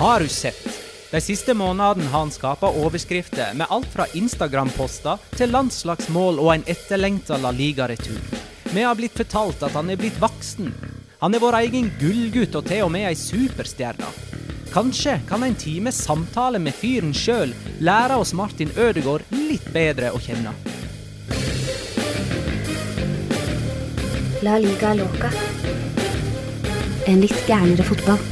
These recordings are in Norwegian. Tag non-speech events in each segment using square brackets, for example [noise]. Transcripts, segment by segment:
Har du sett? De siste månedene har han skapa overskrifter med alt fra Instagram-poster til landslagsmål og en etterlengta La Liga-retur. Vi har blitt fortalt at han er blitt voksen. Han er vår egen gullgutt og til og med ei superstjerne. Kanskje kan en time samtale med fyren sjøl lære oss Martin Ødegaard litt bedre å kjenne. La liga loca. En litt gærnere fotball.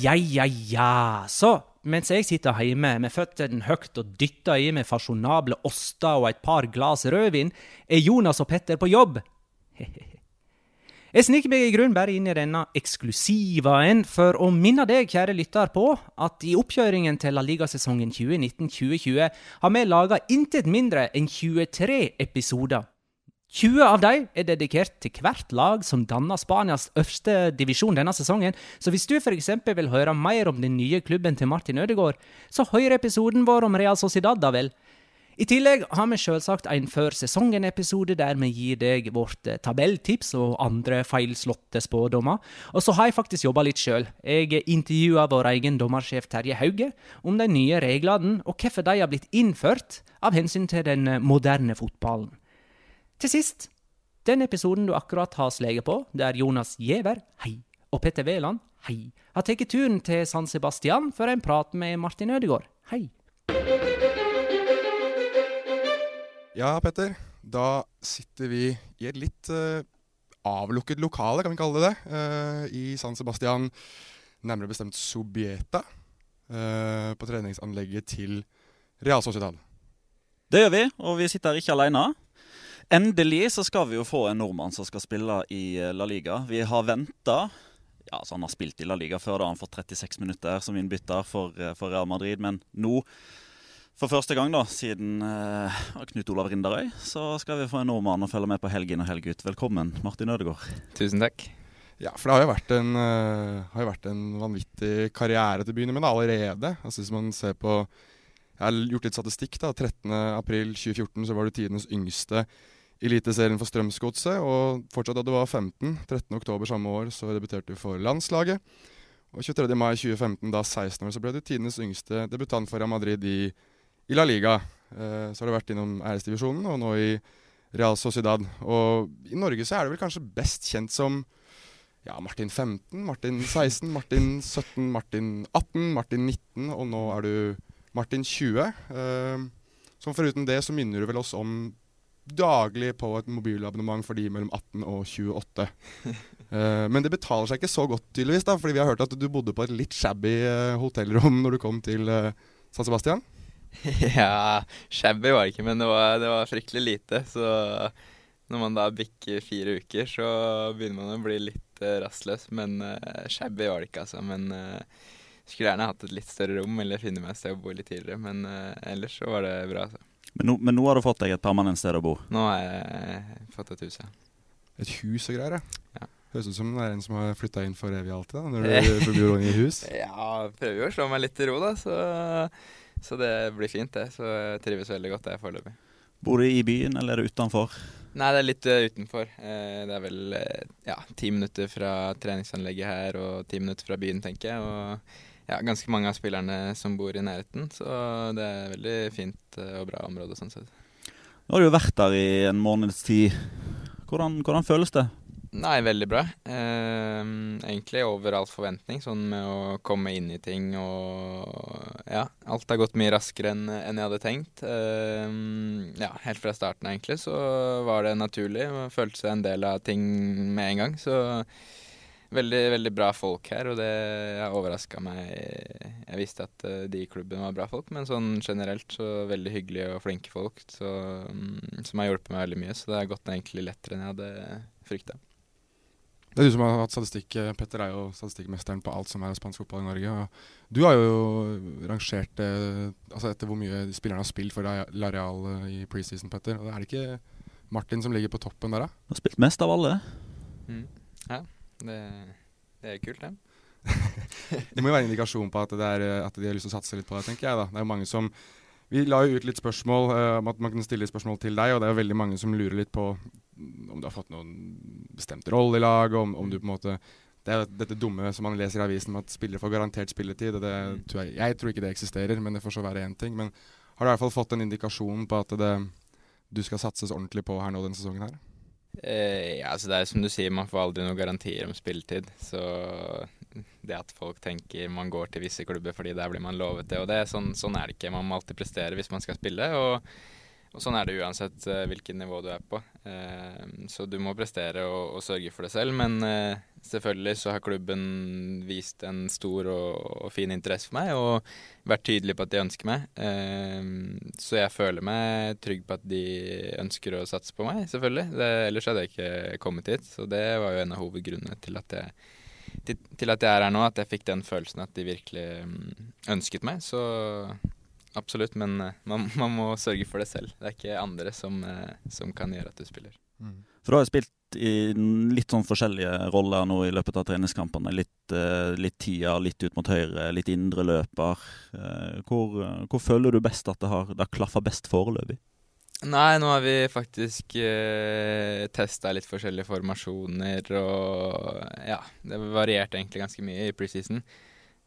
Ja, ja, ja. Så mens jeg sitter hjemme med føttene høyt og dytter i meg fasjonable oster og et par glass rødvin, er Jonas og Petter på jobb. [laughs] Jeg sniker meg i grunnen bare inn i denne eksklusiva en for å minne deg, kjære lytter, på at i oppkjøringen til La Liga-sesongen 2019-2020 har vi laga intet mindre enn 23 episoder. 20 av dem er dedikert til hvert lag som danner Spanias øverste divisjon denne sesongen, så hvis du f.eks. vil høre mer om den nye klubben til Martin Ødegaard, så hør episoden vår om Real Sociedad, da vel. I tillegg har vi selvsagt en før sesongen-episode der vi gir deg vårt eh, tabelltips og andre feilslåtte spådommer. Og så har jeg faktisk jobba litt sjøl. Jeg intervjua vår egen dommersjef Terje Hauge om de nye reglene og hvorfor de har blitt innført av hensyn til den eh, moderne fotballen. Til sist, den episoden du akkurat har sleget på, der Jonas Giæver, hei, og Petter Wæland, hei, har tatt turen til San Sebastian for en prat med Martin Ødegaard, hei. Ja, Petter. Da sitter vi i et litt uh, avlukket lokale, kan vi kalle det eh, i San Sebastian. Nærmere bestemt Subieta. Uh, på treningsanlegget til Real Sociedad. Det gjør vi, og vi sitter ikke alene. Endelig så skal vi jo få en nordmann som skal spille i eh, La Liga. Vi har venta ja, Han har spilt i La Liga før, da han fått 36 minutter som innbytter for, eh, for Real Madrid. Men nå, for første gang da, siden eh, Knut Olav Rinderøy, så skal vi få en nordmann å følge med på helg inn og helg ut. Velkommen, Martin Ødegaard. Tusen takk. Ja, for det har jo vært en, uh, har jo vært en vanvittig karriere til å begynne med da, allerede. Altså Hvis man ser på Jeg har gjort litt statistikk. da, 13.4.2014 så var du tidenes yngste Eliteserien for Strømsgodset. Og fortsatt da du var 15, 13.10 samme år, så debuterte du for landslaget. Og 23. mai 2015, da 16 år, så ble du tidenes yngste debutant for Real Madrid i, i La Liga. Eh, så har du vært innom æresdivisjonen, og nå i Real Sociedad. Og i Norge så er du vel kanskje best kjent som ja, Martin 15, Martin 16, Martin 17, Martin 18, Martin 19, og nå er du Martin 20. Eh, som foruten det så minner du vel oss om daglig på et mobilabonnement for de mellom 18 og 28. Uh, men det betaler seg ikke så godt, tydeligvis, da, fordi vi har hørt at du bodde på et litt shabby uh, hotellrom når du kom til uh, San Sebastian. [laughs] ja, shabby var det ikke, men det var, det var fryktelig lite. Så når man da bikker fire uker, så begynner man å bli litt uh, rastløs. Men uh, shabby var det ikke, altså. Men uh, skulle gjerne hatt et litt større rom, eller finne meg et sted å bo litt tidligere. Men uh, ellers så var det bra, altså. Men nå, men nå har du fått deg et permanent sted å bo. Nå har jeg fått et hus, ja. Et hus og greier, Ja. Høres ut som det er en som har flytta inn for evig alltid, da, når [laughs] du bor i hus. Ja, prøver jo å slå meg litt i ro, da. Så, så det blir fint, det. Så jeg trives veldig godt der foreløpig. Bor du i byen, eller er du utenfor? Nei, det er litt uh, utenfor. Uh, det er vel uh, ja, ti minutter fra treningsanlegget her og ti minutter fra byen, tenker jeg. Og ja, ganske mange av spillerne som bor i nærheten, så det er veldig fint og bra område sånn sett. Nå har du jo vært der i en måneds tid. Hvordan, hvordan føles det? Nei, veldig bra. Eh, egentlig over all forventning, sånn med å komme inn i ting og Ja, alt har gått mye raskere enn en jeg hadde tenkt. Eh, ja, helt fra starten egentlig så var det naturlig. og Følte seg en del av ting med en gang. Så veldig, veldig bra folk her, og det har overraska meg. Jeg visste at uh, de i klubben var bra folk, men sånn generelt så veldig hyggelige og flinke folk så, um, som har hjulpet meg veldig mye. Så det har gått egentlig lettere enn jeg hadde frykta. Det er du som har hatt statistikk. Petter er jo statistikkmesteren på alt som er spansk fotball i Norge. Og du har jo rangert eh, altså etter hvor mye spillerne har spilt for La Real eh, i preseason, Petter. Og er det ikke Martin som ligger på toppen der, da? Du har spilt mest av alle. Mm. Ja, det, det, er kult, det. [laughs] det må jo være en indikasjon på at, det er, at de har lyst til å satse litt på det, tenker jeg. da. Det er jo mange som Vi la jo ut litt spørsmål uh, om at man kunne stille spørsmål til deg, og det er jo veldig mange som lurer litt på om du har fått noen bestemt rolle i laget, om, om, du på en måte Det er dette dumme som man leser i avisen om at spillere får garantert spilletid. og det, mm. tror jeg, jeg, tror ikke det eksisterer, men det får så være én ting. Men har du i hvert fall fått en indikasjon på at det, du skal satses ordentlig på her nå denne sesongen her? Eh, ja, altså det er som du sier, man får aldri noen garantier om spilletid. Så det at folk tenker man går til visse klubber fordi der blir man lovet det og det, sånn, sånn er det ikke. Man må alltid prestere hvis man skal spille. og og sånn er det uansett uh, hvilket nivå du er på. Uh, så du må prestere og, og, sørge for det selv. Men uh, selvfølgelig så har klubben vist en stor og, og, fin interesse for meg og vært tydelig på at de ønsker meg. så jeg føler meg trygg på at de ønsker å satse på meg, selvfølgelig. Det, ellers hadde jeg ikke kommet hit. Så det var jo en av hovedgrunnene til at jeg til, til at jeg er her nå, at jeg fikk den følelsen at de virkelig um, ønsket meg. Så absolutt, men uh, man, [laughs] man, må sørge for det selv. Det er ikke andre som, uh, som kan gjøre at du spiller. Mm. For du har spilt i litt sånn forskjellige roller nå i løpet av treningskampene. Litt, uh, litt tier, litt ut mot høyre, litt indre løper. Hvor, hvor, føler du best at det har, det har klaffa best foreløpig? Nei, nå har vi faktisk eh, testa litt forskjellige formasjoner og ja, det varierte egentlig ganske mye i preseason.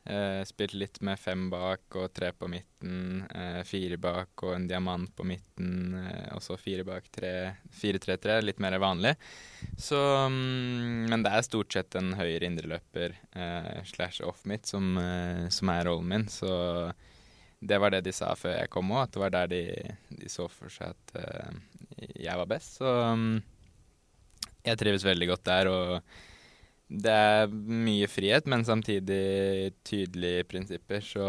Eh, spilt litt med fem bak og tre på midten, Eh, fire bak og en diamant på midten, Eh, og så fire bak tre, fire-tre-tre, litt mer vanlig. Så mm, Men det er stort sett en høyere indreløper slash off-mitt som, som, er rollen min, så det var det de sa før jeg kom òg, at det var der de, de, så for seg at jeg var best. Så um, jeg trives veldig godt der. og det er mye frihet, men samtidig tydelige prinsipper. Så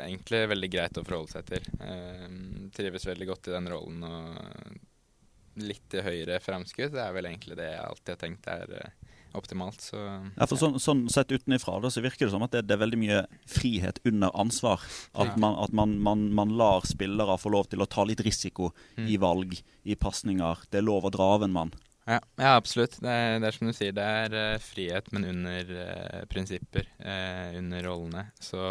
egentlig veldig greit å forholde seg til. Uh, trives veldig godt i den rollen. Og litt til høyre framskudd er vel egentlig det jeg alltid har tenkt er uh, optimalt. Så, ja, for sånn, sånn Sett utenfra så virker det som at det, det, er veldig mye frihet under ansvar. At, ja. man, at man, man, man, lar spillere få lov til å ta litt risiko mm. i valg, i pasninger. Det er lov å dra av en mann. Ja, ja absolutt. Det er, det er, som du sier, det er uh, frihet, men under uh, prinsipper. Uh, under rollene. Så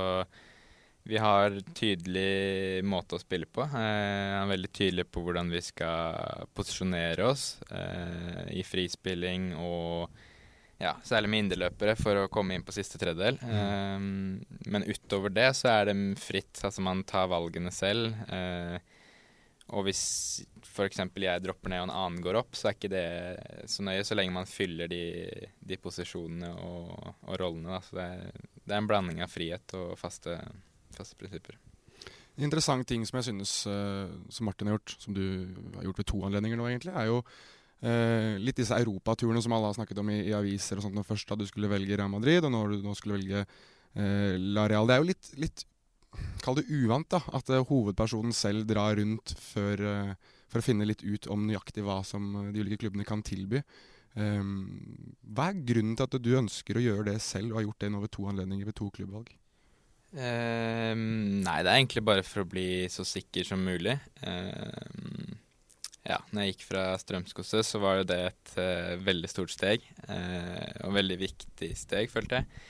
vi har tydelig måte å spille på. Eh, er veldig tydelig på hvordan vi skal posisjonere oss i frispilling og ja, særlig med inderløpere for å komme inn på siste tredjedel. Mm. men utover det så er det fritt. Altså man tar valgene selv. og hvis f.eks. jeg dropper ned og en annen går opp, så er ikke det så nøye, så lenge man fyller de, de posisjonene og, og rollene. Så det er, det er, en blanding av frihet og faste, faste prinsipper. En interessant ting som jeg synes uh, som Martin har gjort, som du har gjort ved to anledninger nå, egentlig, er jo uh, litt disse europaturene som alle har snakket om i, i aviser og sånt. Når først da du skulle velge Real Madrid, og når du nå skulle velge uh, La Real. Det er jo litt, litt Kall det uvant, da. At hovedpersonen selv drar rundt før for å finne litt ut om nøyaktig hva som de ulike klubbene kan tilby. Um, hva er grunnen til at du ønsker å gjøre det selv, og har gjort det nå ved to anledninger ved to klubbvalg? Um, nei, det er egentlig bare for å bli så sikker som mulig. Um, ja, når jeg gikk fra strømskose, så var det et uh, veldig stort steg. Uh, og veldig viktig steg, følte jeg.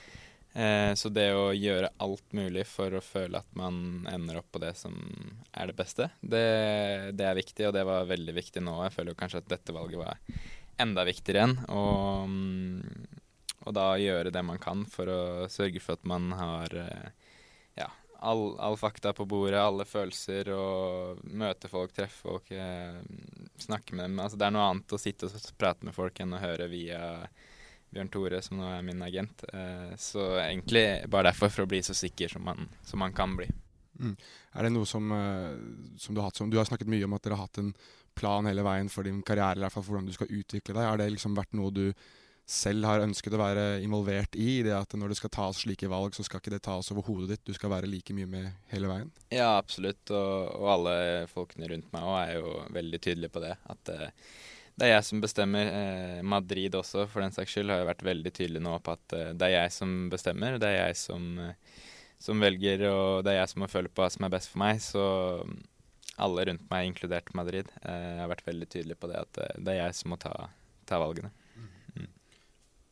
Uh, så det å gjøre alt mulig for å føle at man ender opp på det som er det beste, det, det er viktig, og det var veldig viktig nå. Jeg føler kanskje at dette valget var enda viktigere igjen. Og, mm, og, da gjøre det man kan for å sørge for at man har all, all, fakta på bordet, alle følelser, og møte folk, treffe folk, eh, snakke med dem. Altså, det er noe annet å sitte og prate med folk enn å høre via Bjørn Tore, som nå er min agent. Eh, så egentlig bare derfor, for å bli så sikker som man, som man kan bli. Mm. Er det noe som, eh, som, du har hatt som Du har snakket mye om at dere har hatt en plan hele veien for din karriere, i hvert fall for hvordan du skal utvikle deg. Har det liksom vært noe du selv har ønsket å være involvert i? det at når det skal tas slike valg, så skal ikke det tas over hodet ditt, du skal være like mye med hele veien? Ja, absolutt. Og, og alle folkene rundt meg òg er jo veldig tydelige på det. At uh, det er jeg som bestemmer. Eh, Madrid også, for den saks skyld, har jo vært veldig tydelig nå på at eh, det er jeg som bestemmer. Det er jeg som, eh, som, velger, og det er jeg som må føle på hva som er best for meg. Så mm, alle rundt meg, inkludert Madrid, eh, har vært veldig tydelig på det at eh, det er jeg som må ta, ta valgene.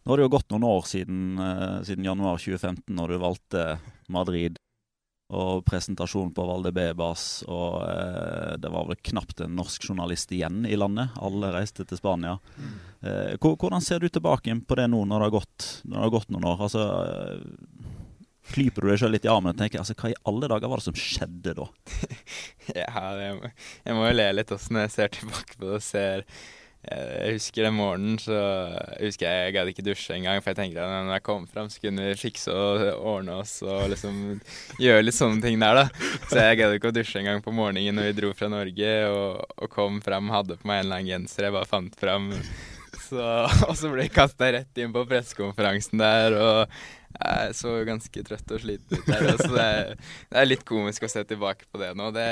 Nå har det jo gått noen år siden, eh, siden januar 2015, når du valgte Madrid. Og presentasjon på Valdebebas, og eh, det var vel knapt en norsk journalist igjen i landet. Alle reiste til Spania. Eh, hvordan ser du tilbake på det nå, når det har gått, det har gått noen år? Altså, eh, Klyper du deg sjøl litt i armen og tenker altså, hva i alle dager var det som skjedde da? [laughs] Ja, jeg må, jeg må jo le litt også når jeg ser tilbake på det og ser Jeg husker den morgenen, så jeg husker jeg, jeg gadd ikke dusje engang, for jeg tenkte at når jeg kom fram, så kunne vi fikse og ordne oss og liksom gjøre litt sånne ting der, da. Så jeg gadd ikke å dusje engang på morgenen når vi dro fra Norge og, og kom fram, hadde på meg en eller annen genser jeg bare fant fram. Så, [laughs] og så ble jeg kasta rett inn på pressekonferansen der, og jeg så ganske trøtt og sliten ut der. Så det er, det er litt komisk å se tilbake på det nå. Det,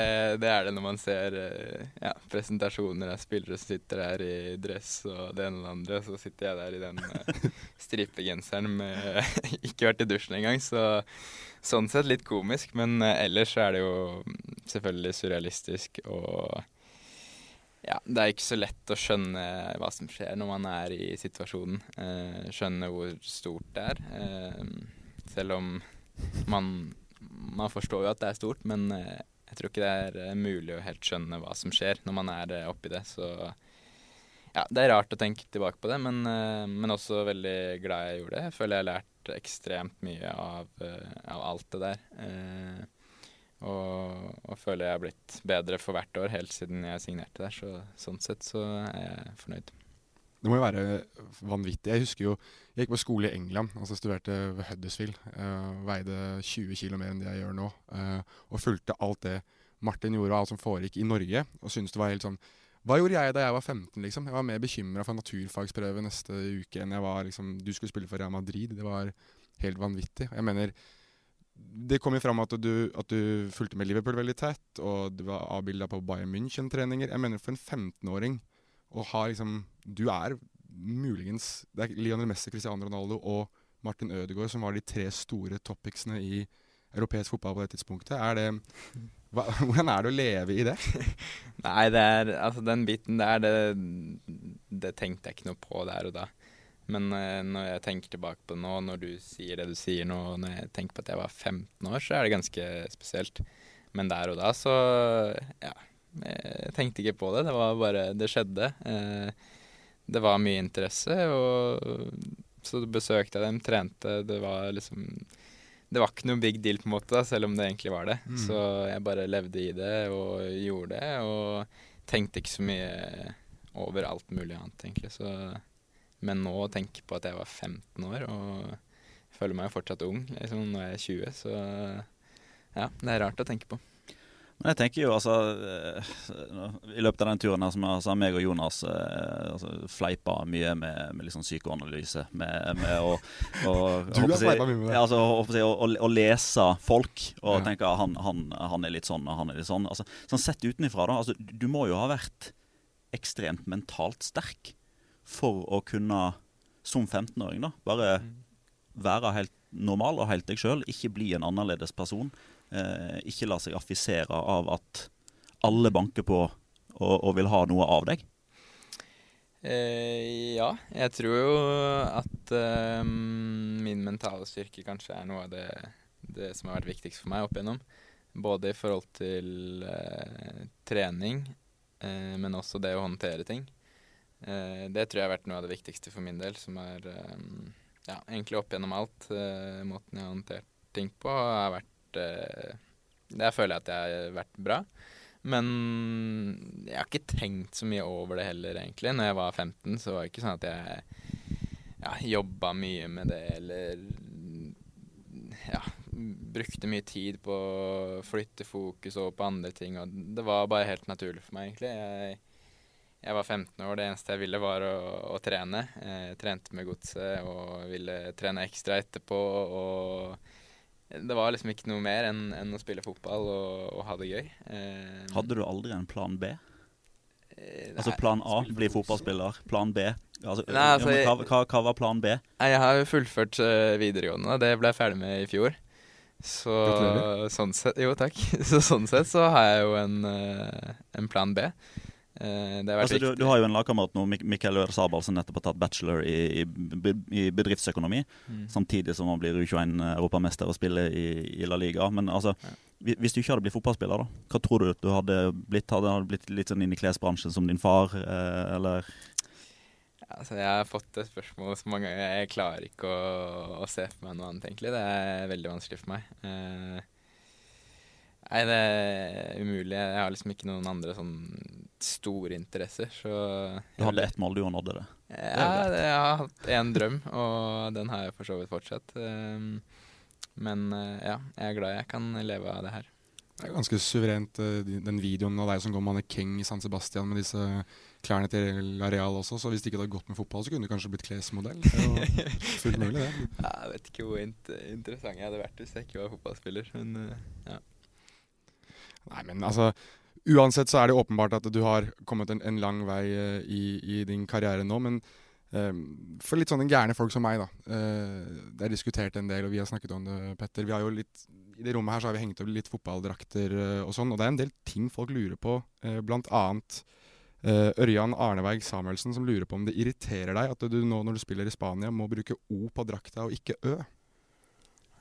det er det når man ser eh, ja, presentasjoner av spillere som sitter der i dress og det ene og det andre. Så sitter jeg der i den uh, stripegenseren med [laughs] ikke vært i dusjen engang. Så sånn sett litt komisk, men eh, ellers er det jo selvfølgelig surrealistisk og ja, det er ikke så lett å skjønne hva som skjer når man er i situasjonen. Eh, skjønne hvor stort det er. Eh, selv om man, man forstår jo at det er stort, men eh, jeg tror ikke det er eh, mulig å helt skjønne hva som skjer når man er eh, oppi det. Så ja, det er rart å tenke tilbake på det, men, eh, men også veldig glad jeg gjorde det. Jeg føler jeg har lært ekstremt mye av, av alt det der. Og, og føler jeg har blitt bedre for hvert år helt siden jeg signerte der. Så sånn sett så er jeg fornøyd. Det må jo være vanvittig. Jeg husker jo jeg gikk på skole i England, altså studerte ved Huddersfield. Uh, veide 20 kg mer enn det jeg gjør nå. Uh, og fulgte alt det Martin gjorde og alt som foregikk i Norge. Og syntes det var helt sånn Hva gjorde jeg da jeg var 15, liksom? Jeg var mer bekymra for naturfagsprøve neste uke enn jeg var liksom Du skulle spille for Real Madrid. Det var helt vanvittig. Jeg mener det kom jo fram at du, at du fulgte med Liverpool veldig tett, og du var avbilda på Bayern München-treninger. Jeg mener For en 15-åring å ha liksom Du er muligens Det er Lionel Messi, Cristiano Ronaldo og Martin Ødegaard som var de tre store topicsene i europeisk fotball på det tidspunktet. Er det hva, [laughs] Hvordan er det å leve i det? [laughs] Nei, det er Altså, den biten der, det, det tenkte jeg ikke noe på der og da. Men eh, når jeg tenker tilbake på det nå, når du sier det du sier nå, når jeg tenker på at jeg var 15 år, så er det ganske spesielt. Men der og da så ja. Jeg tenkte ikke på det. Det var bare Det skjedde. Eh, det var mye interesse, og så besøkte jeg dem, trente. Det var liksom Det var ikke noe big deal, på en måte, da, selv om det egentlig var det. Mm. Så jeg bare levde i det og gjorde det, og tenkte ikke så mye over alt mulig annet, egentlig. Så men nå å tenke på at jeg var 15 år og føler meg jo fortsatt ung liksom, når jeg er 20, så ja, det er rart å tenke på. Men jeg tenker jo altså eh, I løpet av den turen her som jeg, så har meg og Jonas eh, altså, fleipa mye med, med liksom psykoanalyse. Med, med å, å [laughs] Du har fleipa mye med det. Altså, å, å, å lese folk og Ja. tenke at han, han, han er litt sånn og han er litt sånn. Altså, sånn Sett utenfra, da. Altså, du må jo ha vært ekstremt mentalt sterk for å kunne, som 15-åring, da, bare være helt normal og helt deg sjøl. Ikke bli en annerledes person. Eh, ikke la seg affisere av at alle banker på og, og vil ha noe av deg. Eh, ja, jeg tror jo at eh, min mentale styrke kanskje er noe av det, det som har vært viktigst for meg opp igjennom. Både i forhold til eh, trening, eh, men også det å håndtere ting. Eh, det tror jeg har vært noe av det viktigste for min del, som er eh, ja, egentlig opp gjennom alt. eh, måten jeg har håndtert ting på, har vært Der føler jeg at jeg har vært bra. Men jeg har ikke tenkt så mye over det heller, egentlig. Når jeg var 15, så var det ikke sånn at jeg ja, jobba mye med det, eller ja, brukte mye tid på å flytte fokus over på andre ting. Og det var bare helt naturlig for meg, egentlig. Jeg, jeg var 15 år, det eneste jeg ville var å, å trene. Jeg trente med godset og ville trene ekstra etterpå. og det var liksom ikke noe mer enn enn å spille fotball og, og ha det gøy. Eh, Hadde du aldri en plan B? Nei, Altså plan A, bli fotballspiller. Plan B. Altså, Nei, altså, ja, hva, hva, hva var plan B? Jeg har jo fullført eh, videregående, det ble jeg ferdig med i fjor. Så sånn sett Jo, takk. [laughs] Så sånn sett så har jeg jo en, eh, en plan B. Eh, det Altså, du, du har jo en lagkamerat nå, Mik- Mikael Øre Sabal, som nettopp har tatt bachelor i, i, i bedriftsøkonomi. Mm. Samtidig som han blir U21-europamester og spiller i, i La Liga. Men altså, Ja. hvis du ikke hadde blitt fotballspiller, da, hva tror du du hadde blitt? Hadde du blitt litt sånn inn i klesbransjen som din far, eh, eller Altså, jeg har fått det spørsmålet så mange ganger. Jeg klarer ikke å, å se for meg noe annet, egentlig. Det er veldig vanskelig for meg. Eh, nei, det er umulig. Jeg har liksom ikke noen andre sånn store interesser, så Du hadde ett mål, du, og nådde det. Ja, jeg har hatt én drøm, og den har jeg for så vidt fortsatt. Um, men eh, ja, jeg er glad jeg kan leve av det her. Det er ganske suverent, eh, den videoen av deg som går mannekeng i San Sebastian med disse klærne til Areal også. Så hvis det ikke hadde gått med fotball, så kunne du kanskje blitt klesmodell. Det er jo [laughs] fullt mulig, det. Ja, jeg vet ikke hvor interessant jeg hadde vært hvis jeg ikke var fotballspiller, men eh, Nei, men altså Uansett så er det åpenbart at du har kommet en, en lang vei uh, i, i din karriere nå, men eh, for litt sånne gærne folk som meg, da. Uh, det er diskutert en del, og vi har snakket om det, Petter. Vi har jo litt, I det rommet her så har vi hengt opp litt fotballdrakter uh, og sånn, og det er en del ting folk lurer på, blant annet Ørjan Arneveig Samuelsen som lurer på om det irriterer deg at du nå når du spiller i Spania må bruke O på drakta og ikke Ø.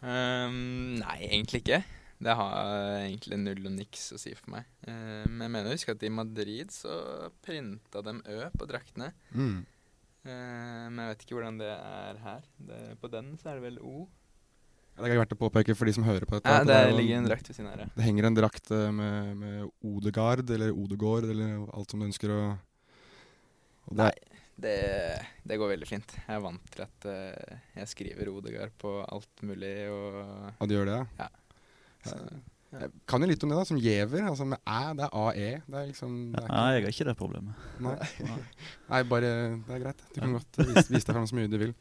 Um, nei, egentlig ikke. Det har egentlig null og niks å si for meg. Uh, men jeg mener å huske at i Madrid så printa de Ø på draktene. Mm. Uh, men jeg vet ikke hvordan det er her. Det, på den så er det vel O. Det er verdt å påpeke for de som hører på dette. Ja, det, det er ligger en drakt ved siden her, ja. Det henger en drakt eh, med, med Odegard eller Odegård eller alt som du ønsker å Nei, det, det går veldig fint. Jeg er vant til at uh, jeg skriver Odegaard på alt mulig og Og du gjør det? Ja. Så, Jeg kan jo litt om det, da. Som gjever. Altså med æ, det er AE. Det er liksom det er Nei, jeg har ikke det problemet. [laughs] Nei. Nei, bare Det er greit. Du kan godt vise, vise deg fram så mye du vil.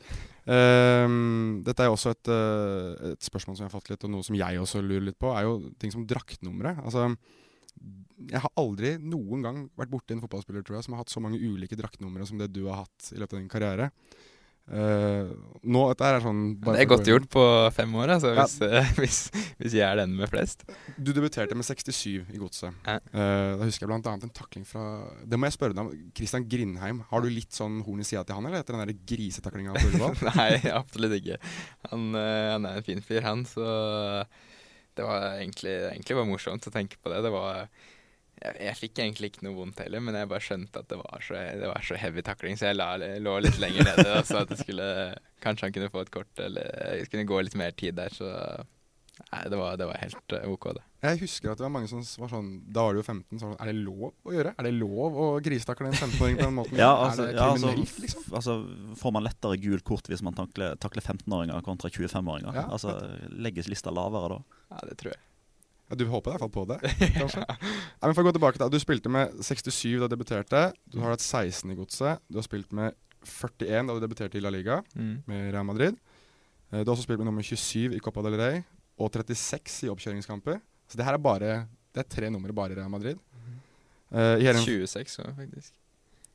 Um, dette er jo også et, eh, et spørsmål som jeg har fått litt, og noe som jeg også lurer litt på, er jo ting som draktnumre. Altså, jeg har aldri noen gang vært borti en fotballspiller tror jeg, som har hatt så mange ulike draktnumre som det du har hatt i løpet av din karriere. Eh, nå, sånn det er godt gjort på fem år, altså, Ja. hvis, uh, [laughs] hvis, hvis jeg er den med flest. Du debuterte med 67 i Godset. Ja. Uh, da husker jeg bl.a. en takling fra Det må jeg spørre deg om. Christian Grindheim. Har du litt sånn horn i sida til han, eller etter den grisetaklinga på Ullevål? [laughs] Nei, absolutt ikke. Han, han er en fin fyr, han, så det var egentlig, egentlig var morsomt å tenke på det. Det var jeg, jeg fikk egentlig ikke noe vondt heller, men jeg bare skjønte at det var så, det var så heavy takling, så jeg la, lå litt lenger nede og sa at det skulle Kanskje han kunne få et kort, eller det kunne gå litt mer tid der, så Nei, det var, det var helt eh, OK, det. Jeg husker at det var mange som var sånn Da var du jo 15. Så var det, sånn, er det lov å gjøre? Er det lov å grisetakle en 15-åring på den måten? [laughs] Ja, altså, er det ja, altså, liksom? altså Får man lettere gult kort hvis man takler, takler 15-åringer kontra 25-åringer? Ja. Altså, Legges lista lavere da? Ja, det tror jeg. Ja, du håper i hvert fall på det, [laughs] kanskje? Nei, men for å gå tilbake da, Du spilte med 67 da du debuterte. Du har hatt 16 i Godset. Du har spilt med 41 da du debuterte i La Liga Mm. med Real Madrid. Eh, Du har også spilt med nummer 27 i Copa del Rey og 36 i oppkjøringskamper. Så det her er bare Det er tre numre bare i Real Madrid. Eh, I hele 26 òg, faktisk.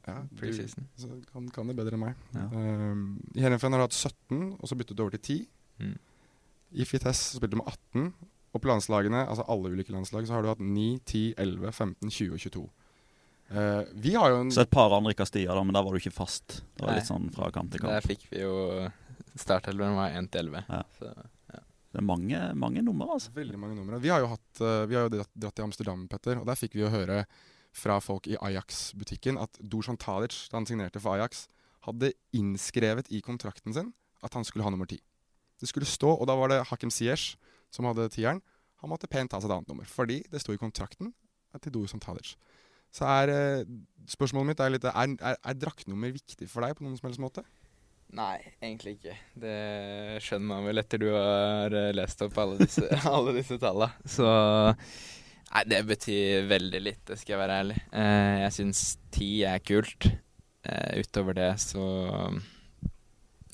ja, Preseason. så kan, kan det bedre enn meg. Ja. Um, I Heerenveen har du hatt 17, og så byttet du over til 10. Mm. I Fites spilte du med 18. Og på landslagene, altså alle ulike landslag, så har du hatt 9, 10, 11, 15, 20 og 22. Uh, vi har jo en Så et par andre kastier, da, men der var du ikke fast. Det var Nei. litt sånn fra kamp til Der fikk vi jo Startelveren var 1 til 11. Ja. Så Det er mange, mange nummer, altså. veldig mange numre. Vi har jo, hatt, eh, vi har jo dratt, dratt til Amsterdam, Petter, og der fikk vi jo høre fra folk i Ajax-butikken at Dusan Tadic, da han signerte for Ajax, hadde innskrevet i kontrakten sin at han skulle ha nummer ti. Det skulle stå, og da var det Hakim Ziyech som hadde tieren. Han måtte pent ta seg et annet nummer, fordi det sto i kontrakten til Dusan Tadic. Så er eh, spørsmålet mitt er litt Er, er, er draktnummer viktig for deg på noen som helst måte? Nei, egentlig ikke. Det skjønner man vel etter du har eh, lest opp alle disse, [laughs] alle disse tallene. Så Nei, det betyr veldig lite, skal jeg være ærlig. Eh, jeg syns ti er kult. Eh, utover det så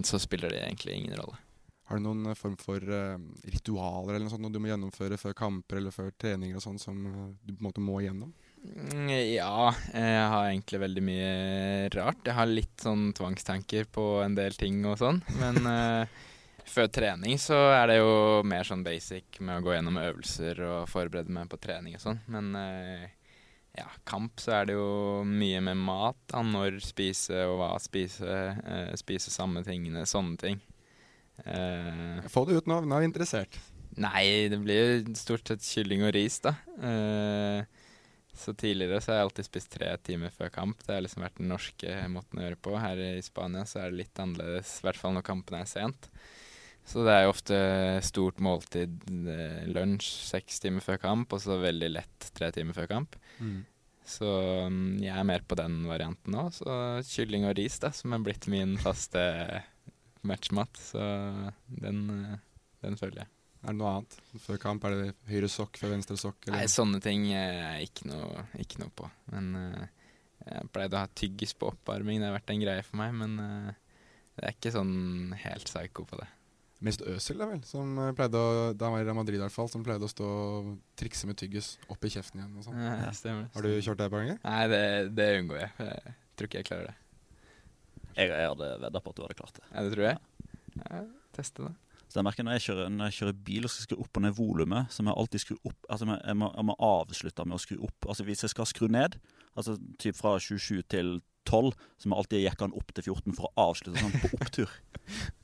så spiller det egentlig ingen rolle. Har du noen eh, form for eh, ritualer eller noe sånt du må gjennomføre før kamper eller før treninger og sånn som eh, du på en måte må igjennom? Mm, Ja, jeg har egentlig veldig mye rart. Jeg har litt sånn tvangstanker på en del ting og sånn. Men [laughs] før trening så er det jo mer sånn basic med å gå gjennom øvelser og forberede meg på trening og sånn. Men ja, kamp så er det jo mye med mat. Da. Når spise og hva spise. Spise samme tingene, sånne ting. Eh, Få det ut nå, nå er vi interessert. nei, det blir jo stort sett kylling og ris, da. Uh, så tidligere så har jeg alltid spist tre timer før kamp. Det har liksom vært den norske måten å gjøre på. Her i Spania så er det litt annerledes, i hvert fall når kampene er sent. Så det er jo ofte stort måltid, eh, lunsj seks timer før kamp, og så veldig lett tre timer før kamp. Så mm, jeg er mer på den varianten nå. Så kylling og ris, da, som er blitt min faste matchmat. Så den, eh, den følger jeg. Er det noe annet? Før kamp er det høyre sokk før venstre sokk? Nei, sånne ting eh, er jeg ikke noe, ikke noe på. Men eh, jeg pleide å ha tyggis på oppvarming, det har vært en greie for meg. Men eh, det er ikke sånn helt psycho på det. Mest Øsil, da vel, som eh, pleide å, da han var i Real Madrid i hvert fall, som pleide å stå og trikse med tyggis opp i kjeften igjen og sånn. [laughs] Ja, stemmer. Har du kjørt det et par ganger? Nei, det, det unngår jeg. Jeg tror ikke jeg klarer det. Jeg, jeg hadde vedda på at du hadde klart det. Ja, det tror jeg. Ja, teste det. Så jeg merker Når jeg kjører, når jeg kjører bil og skal skru opp og ned volumet, så må jeg alltid skru opp Altså jeg må, jeg må, avslutte med å skru opp. Altså Hvis jeg skal skru ned, altså typ fra 27 til 12, så må jeg alltid jekke den opp til 14 for å avslutte sånn på opptur. [laughs]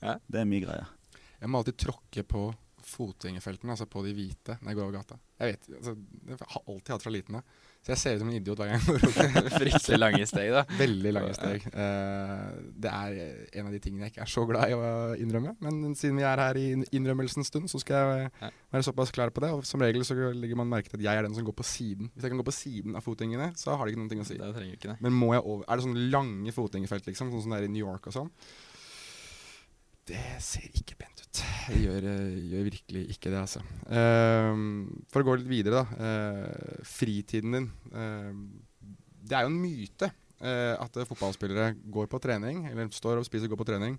Ja. Det er mye greie. Jeg må alltid tråkke på fotgjengerfeltene, altså på de hvite, når jeg går over gata. Jeg vet, altså, Det har jeg alltid hatt fra liten av. Så jeg ser ut som en idiot hver gang jeg går over. [laughs] Fryktelig lange steg, da. Veldig lange steg. Uh, det er en av de tingene jeg ikke er så glad i å innrømme. Men siden vi er her i innrømmelsens stund, så skal jeg være såpass klar på det. Og som regel så legger man merke til at jeg er den som går på siden. Hvis jeg kan gå på siden av fotgjengerne, så har det ikke noen ting å si. Det trenger ikke det. Men må jeg over Er det sånne lange fotgjengerfelt, liksom? Sånn som det er i New York og sånn? Det ser ikke pent ut. Jeg gjør, eh, gjør virkelig ikke det, altså. Ehm, for å gå litt videre, da. Uh, fritiden din. Uh, det er jo en myte uh, at fotballspillere går på trening, eller står og spiser og går på trening,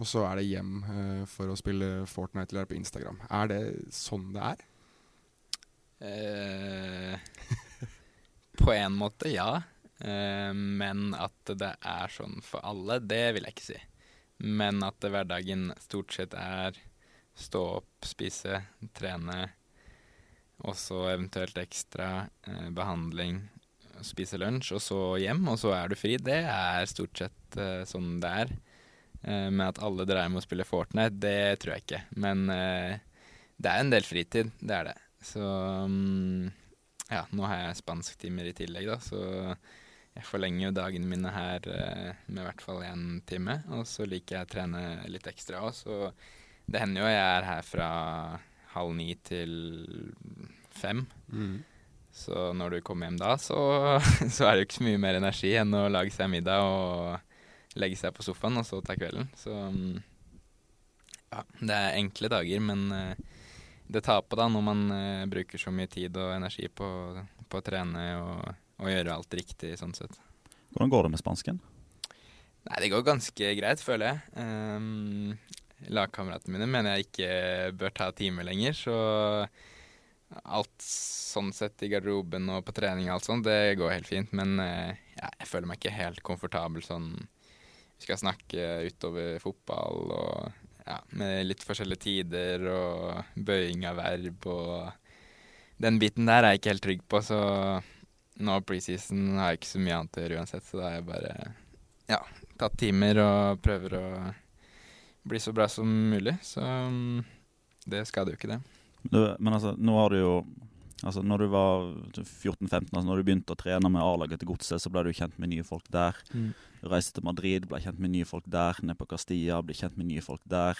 og så er det hjem for å spille Fortnite eller på Instagram. Er det sånn det er? [laughs] På en måte, ja. Men at det er sånn for alle, det vil jeg ikke si. Men at hverdagen stort sett er stå opp, spise, trene, og så eventuelt ekstra eh, behandling, spise lunsj, og så hjem, og så er du fri. Det er stort sett eh, sånn det er. Eh, men at alle dreier med å spille Fortnite, det tror jeg ikke. Men eh, det er en del fritid, det er det. Så um, ja, nå har jeg spansktimer i tillegg, da, så jeg forlenger jo dagene mine her eh, med i hvert fall én time. Og så liker jeg å trene litt ekstra òg, så det hender jo jeg er her fra halv ni til fem. Så når du kommer hjem da, så, [laughs] så er det jo ikke så mye mer energi enn å lage seg middag og legge seg på sofaen og så ta kvelden. Så mm, ja, det er enkle dager, men eh, det tar på da når man eh, bruker så mye tid og energi på, på å trene og, og gjøre alt riktig sånn sett. Hvordan går det med spansken? Nei, det går ganske greit, føler jeg. Um, Lagkameratene mine mener jeg ikke bør ta timer lenger, så alt sånn sett i garderoben og på trening og alt sånt, det går helt fint. Men eh, ja, jeg føler meg ikke helt komfortabel sånn Vi skal snakke utover fotball og ja, med litt forskjellige tider og bøying av verb og Den biten der er jeg ikke helt trygg på, så nå preseason har jeg ikke så mye annet å gjøre uansett, så da har jeg bare ja, tatt timer og prøver å bli så bra som mulig. Så mm, det skader jo ikke det. Du, men altså, nå har du jo Altså, når du var 14-15, altså når du begynte å trene med A-laget til Godset, så ble du kjent med nye folk der. Mm. reiste til Madrid, ble kjent med nye folk der. Ned på Castilla, ble kjent med nye folk der.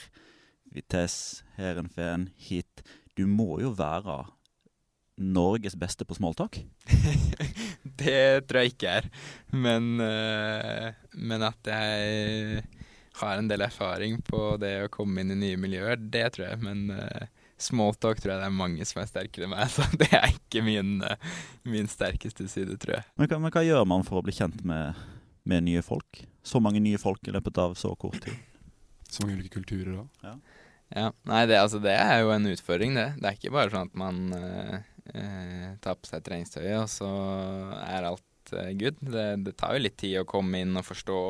Vitesse, Heerenveen, hit. Du må jo være Norges beste på smalltalk. [laughs] det tror jeg ikke er. Men, eh, men at jeg har en del erfaring på det å komme inn i nye miljøer, det tror jeg. Men uh, smalltalk tror jeg det er mange som er sterkere enn meg, [laughs] så det er ikke min, uh, min sterkeste side, tror jeg. Men hva, men hva gjør man for å bli kjent med, med nye folk? Så mange nye folk i løpet av så kort tid. Så mange ulike kulturer òg. Ja, nei, det, altså, det er jo en utfordring, det. Det er ikke bare sånn at man eh, eh, ta på seg treningstøyet, og så er alt eh, good. Det, det tar jo litt tid å komme inn og forstå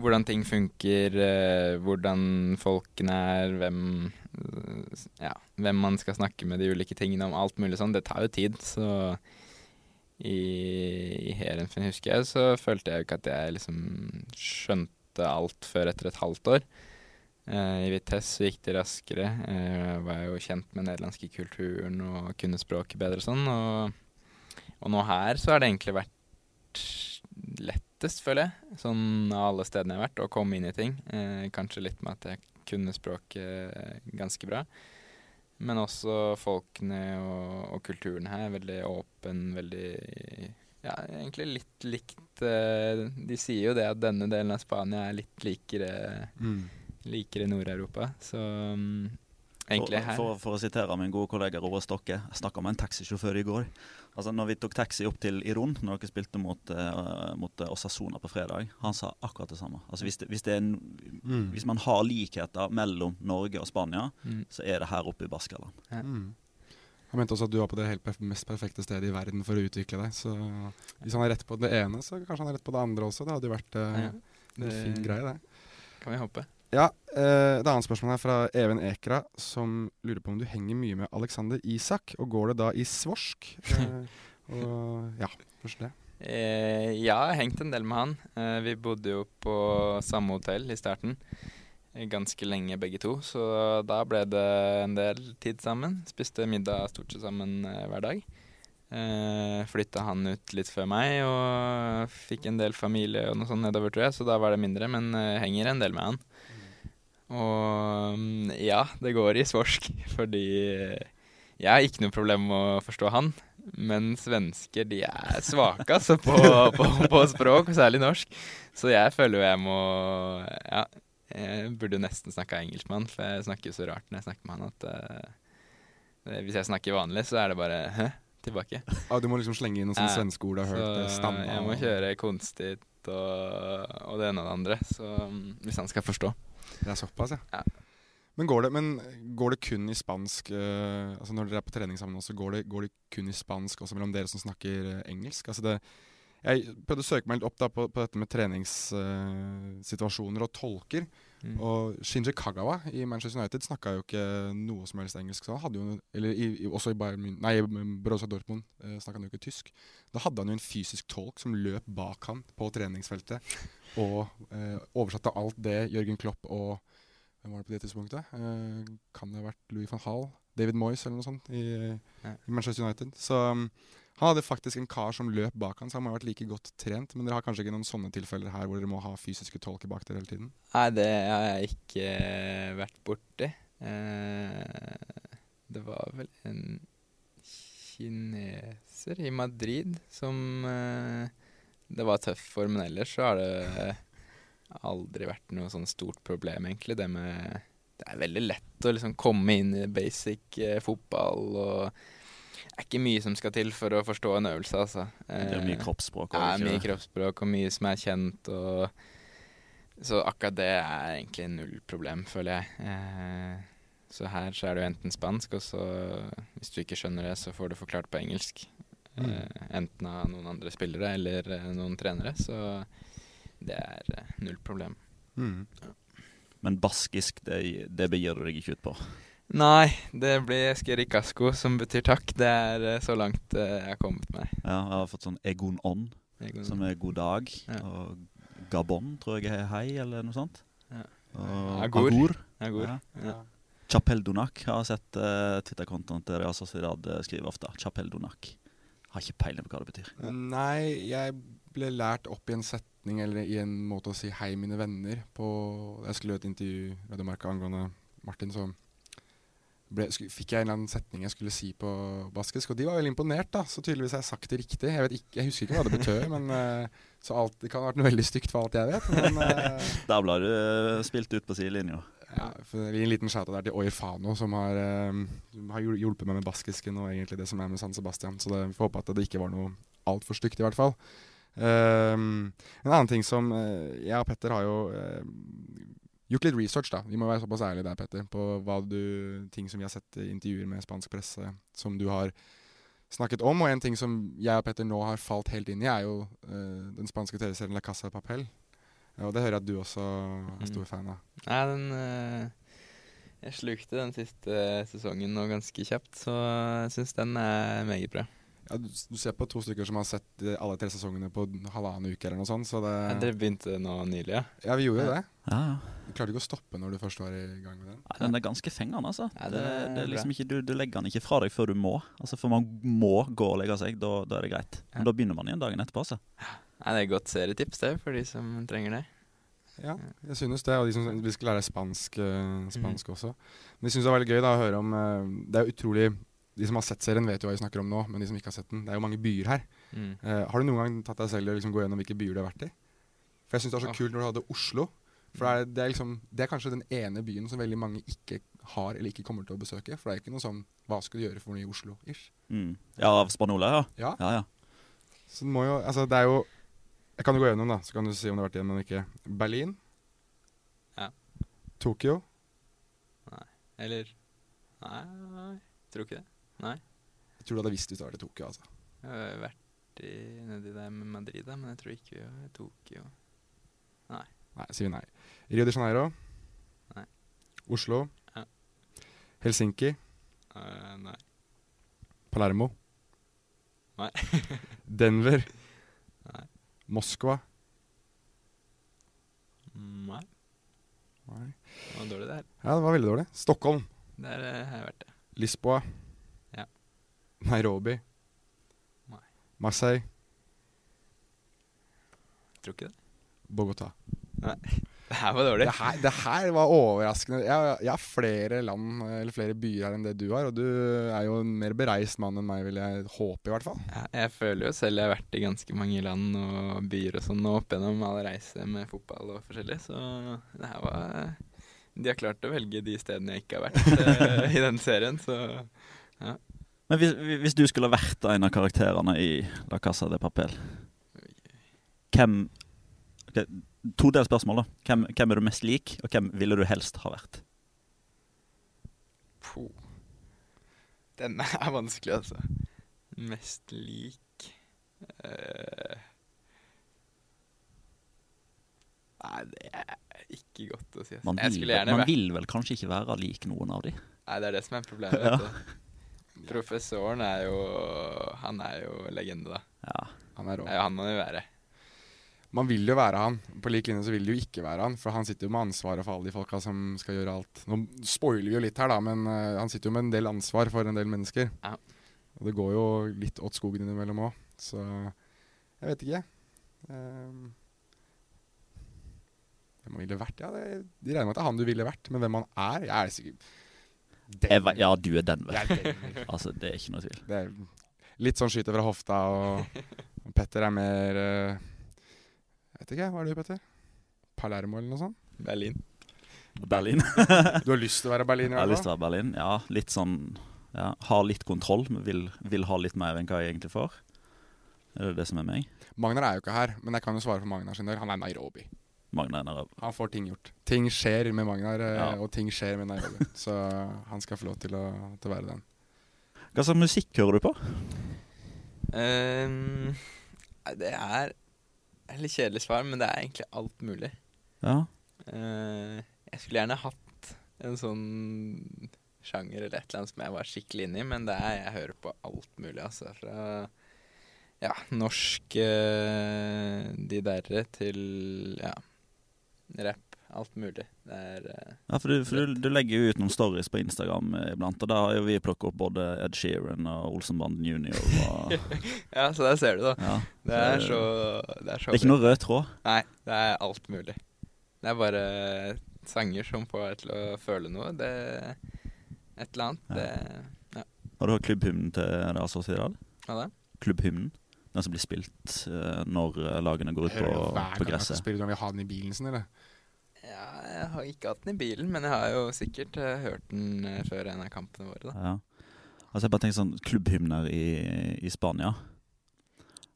hvordan ting funker, eh, hvordan folkene er, hvem, ja, hvem man skal snakke med de ulike tingene om, alt mulig sånn. Det tar jo tid, så i, i Heerenveen, husker jeg, så følte jeg jo ikke at jeg liksom skjønte alt før etter et halvt år. Eh, I Vitesse gikk det raskere. Eh, var jo kjent med nederlandske kulturen og kunne språket bedre og sånn. Og, og nå her så har det egentlig vært lettest, føler jeg, sånn av alle stedene jeg har vært, å komme inn i ting. Eh, kanskje litt med at jeg kunne språket ganske bra. Men også folkene og, og kulturen her er veldig åpen, veldig Ja, egentlig litt likt eh, De sier jo det at denne delen av Spania er litt likere, Mm. Likere Nord-Europa. Så um, egentlig her for, for å sitere min gode kollega Roar Stokke, jeg snakka med en taxisjåfør i går. Altså når vi tok taxi opp til Iron, når dere spilte mot, uh, mot eh, Osasona på fredag, han sa akkurat det samme. Altså hvis, det, hvis, det er en, Mm. hvis man har likheter mellom Norge og Spania, Mm. så er det her oppe i Baskaland. Mm. Han mente også at du var på det helt perf mest perfekte stedet i verden for å utvikle deg. Så hvis han har rett på det ene, så kanskje han har rett på det andre også. Det hadde jo vært uh, Ja, en det- fin greie, det. kan vi håpe. Ja, eh, Et annet spørsmål her fra Even Ekra, som lurer på om du henger mye med Alexander Isak. Og går det da i svorsk? [laughs] Eh, og ja, først det. Eh, ja, jeg har hengt en del med han. Eh, vi bodde jo på samme hotell i starten. eh, Ganske lenge begge to, så da ble det en del tid sammen. Spiste middag stort sett sammen eh, hver dag. Eh, Flytta han ut litt før meg og fikk en del familie og noe sånt nedover, tror jeg, så da var det mindre, men eh, henger en del med han. Og mm, ja, det går i svorsk, fordi jeg har ikke noe problem med å forstå han. Men svensker de er svake altså, på, [laughs] på, på språk, særlig norsk. Så jeg føler jo jeg må Ja, jeg burde nesten snakka engelsk med han, for jeg snakker jo så rart når jeg snakker med han at uh, Hvis jeg snakker vanlig, så er det bare hæ? Tilbake. Ah, du må liksom slenge inn noen sånne Ja, svenske ord du har hørt. eh, Stamma. jeg må kjøre konstigt og, og det ene og det andre, så mm, hvis han skal forstå. Det er såpass, ja. Ja. Men går det, men går det kun i spansk uh, Altså Når dere er på trening sammen også, går det, går det kun i spansk også mellom dere som snakker uh, engelsk? Altså det, jeg prøvde å søke meg litt opp da på, på dette med treningssituasjoner og tolker. Mm. Og Shinji Kagawa i Manchester United snakka jo ikke noe som helst engelsk. Så han hadde jo, eller i, i, også i Bayern nei, Borussia Dortmund eh, snakka han jo ikke tysk. Da hadde han jo en fysisk tolk som løp bak han på treningsfeltet og eh, oversatte alt det Jørgen Klopp og hvem var det på det tidspunktet? Eh, kan det ha vært Louis van Hall? David Moyes eller noe sånt i, i Manchester United. Så um, han hadde faktisk en kar som løp bak han, så han må ha vært like godt trent. Men dere har kanskje ikke noen sånne tilfeller her hvor dere må ha fysiske tolker bak dere hele tiden? Nei, det har jeg ikke eh, vært borti. Eh, det var vel en kineser i Madrid som eh, Det var tøff for, men ellers så har det aldri vært noe sånn stort problem, egentlig. Det med Det er veldig lett å liksom komme inn i basic fotball og er ikke mye som skal til for å forstå en øvelse, altså. Det er mye kroppsspråk kroppsspråk. ja, mye kroppsspråk og mye som er kjent. Og så akkurat det er egentlig null problem, føler jeg. Eh, så her så er det jo enten spansk, og så hvis du ikke skjønner det, så får du forklart på engelsk. Mm. Eh, enten av noen andre spillere eller eh, noen trenere. Så det er eh, null problem. Mm. Men baskisk, det, det begir du deg ikke ut på. Nei, det blir skerikasko, som betyr takk. Det er eh, så langt eh, jeg har kommet meg. Ja, jeg har fått sånn egon on, som er god dag. Ja. Og gabon tror jeg er hei, eller noe sånt. Ja. Og Agur. agur. agur. Ja. Ja. Chapel Donak har sett uh, Twitter-kontoen til Real Sociedad skrive ofte. Chapel Donak. Har ikke peiling på hva det betyr. Nei, jeg ble lært opp i en setning eller i en måte å si 'hei, mine venner' på Jeg skulle gjøre et intervju i Radio Marka angående Martin, så ble, fikk jeg en eller annen setning jeg skulle si på baskisk, og de var veldig imponert, da. Så tydeligvis har jeg sagt det riktig. Jeg, vet ikke, jeg husker ikke hva det betød, men uh, så alt, det kan ha vært noe veldig stygt for alt jeg vet. Men [laughs] uh, Der ble du eh, spilt ut på sidelinja. ja, for en liten shout der til Oifano, som har, eh, som har hjulpet meg med baskisken og egentlig det som er med San Sebastian. Så det, vi får håpe at det ikke var noe altfor stygt, i hvert fall. En annen ting som eh, Jeg og Petter har jo eh, gjort litt research, da. Vi må være såpass ærlige der, Petter, på hva du, ting som vi har sett i intervjuer med spansk presse som du har snakket om. Og en ting som jeg og Petter nå har falt helt inn i, er jo uh, den spanske TV-serien La Casa de Papel. Ja, og det hører jeg at du også er stor fan av. Nei, den uh, Jeg slukte den siste sesongen nå ganske kjapt, så jeg syns den er meget bra. Ja, du, du ser på to stykker som har sett eh, alle tre sesongene på halvannen uke eller noe sånt, så det Ja, Dere begynte nå nylig, ja? Ja, vi gjorde jo det. Ja, ja. Du klarte ikke å stoppe når du først var i gang med den. Nei, Den er ganske fengende, altså. Ja, det, det det er liksom ikke, du, du legger den ikke fra deg før du må. Altså For man må gå og legge seg, da, da er det greit. Men Ja. da begynner man igjen dagen etterpå. altså. Nei, Det er et godt serietips det, for de som trenger det. Ja, jeg synes det. Og de som vi skal lære spansk, spansk mm. også. Men jeg synes det var veldig gøy da, å høre om eh, Det er utrolig De som har sett serien, vet jo hva vi snakker om nå, men de som ikke har sett den Det er jo mange byer her. Mm. Uh, har du noen gang tatt deg selv i å liksom gå gjennom hvilke byer du har vært i? For jeg syns det er så Åh. kult når du hadde Oslo. For det er, det, er liksom, det er kanskje den ene byen som veldig mange ikke har eller ikke kommer til å besøke. For det er ikke noe sånn Hva skal du gjøre for noe i Oslo-ish? Mm. Ja, av spanjoler, ja. Ja. Ja, ja. Så det må jo Altså, det er jo Jeg kan jo gå gjennom, da, så kan du si om det har vært igjen eller ikke. Berlin. Ja. Tokyo. Nei. Eller Nei, nei, tror ikke det. Nei. Jeg tror du hadde visst hvis du vært i Tokyo, altså. Jeg har vært i, nedi der med Madrid, da, men jeg tror ikke vi var i Tokyo. Nei, sier vi nei. Rio de Janeiro. Nei. Oslo. Ja. Helsinki. Uh, nei. Palermo. Nei. [laughs] Denver. Nei. Moskva. Nei. Nei. Det var dårlig, det her. Ja, det var veldig dårlig. Stockholm. Der har jeg vært, det. Lisboa. Ja. Nairobi. Nei. Marseille. Tror ikke det. Bogotá. [laughs] Det her var dårlig. Det her, det her var overraskende. Jeg, jeg har flere land, eller flere byer her enn det du har, og du er jo en mer bereist mann enn meg, vil jeg håpe, i hvert fall. Ja, jeg føler jo selv jeg har vært i ganske mange land og byer og sånn, og opp gjennom alle reiser med fotball og forskjellig, så det her var De har klart å velge de stedene jeg ikke har vært [laughs] eh, i den serien, så Men hvis, hvis du skulle vært en av karakterene i La Casa de Papel, hvem okay, Todelt spørsmål, da. Hvem, hvem er du mest lik, og hvem ville du helst ha vært? po. Den er vanskelig, altså. Mest lik uh... Nei, det er ikke godt å si. Altså. Man, vil, man vil vel kanskje ikke være lik noen av de? Nei, det er det som er problemet. [laughs] Ja. Du. Professoren er jo Han er jo legende, da. Ja. Han er rå. Han må jo være. Man vil jo være han. På lik linje så vil det jo ikke være han, for han sitter jo med ansvaret for alle de folka som skal gjøre alt. Nå spoiler vi jo litt her, da, men uh, han sitter jo med en del ansvar for en del mennesker. Ja. Og det går jo litt åt skogen innimellom òg, så jeg vet ikke. Um, hvem han ville vært? Ja, det, De regner med at det er han du ville vært, men hvem han er? Jeg er sikkert Jeg, ja, du er Denver. Det er Denver. [laughs] Altså, det er ikke noe tvil. Det er litt sånn skyter fra hofta, og, [laughs] og Petter er mer uh, Jeg vet ikke, hva er du, Petter? Palermo eller noe sånt? Berlin. Berlin. [laughs] Du har lyst til å være Berlin? i Jeg har lyst til å være Berlin. Ja, litt sånn ja, Har litt kontroll, men vil, vil ha litt mer enn hva jeg egentlig får. Er det det som er meg? Magnar er jo ikke her, men jeg kan jo svare for Magnar sin del. Han er Nairobi. Magna er nedover. Han får ting gjort. Ting skjer med Magnar, eh, Ja. og ting skjer med Nairobi. [laughs] Så han skal få lov til å, til å være den. Hva slags musikk hører du på? Ehm, nei, det er et litt kjedelig svar, men det er egentlig alt mulig. Ja. Uh, jeg skulle gjerne hatt en sånn sjanger eller et eller annet som jeg var skikkelig inne i, men det er jeg hører på alt mulig, altså. Fra ja, norsk uh, de derre til ja, rapp. Alt mulig. Det er eh, Ja, for, du, for du, du legger jo ut noen stories på Instagram iblant, og da har jo vi plukket opp både Ed Sheeran og Olsenbanden Junior. Og, [laughs] Ja, så der ser du, da. ja. Det er så Det er så Det er ikke noe rød tråd. Nei, det er alt mulig. Det er bare sanger som får deg til å føle noe. Det Et eller annet. Ja. Det Har du hørt klubbhymnen til Real Sociedad? Hva da? Klubbhymnen. Den som blir spilt eh, når eh, lagene går ut på, Hører jo hver på gang vi gresset. spiller, du vil ha den i bilen sin, eller? Ja, jeg har ikke hatt den i bilen, men jeg har jo sikkert uh, hørt den uh, før en av kampene våre, da. Ja. Altså jeg bare tenker sånn klubbhymner i, i Spania.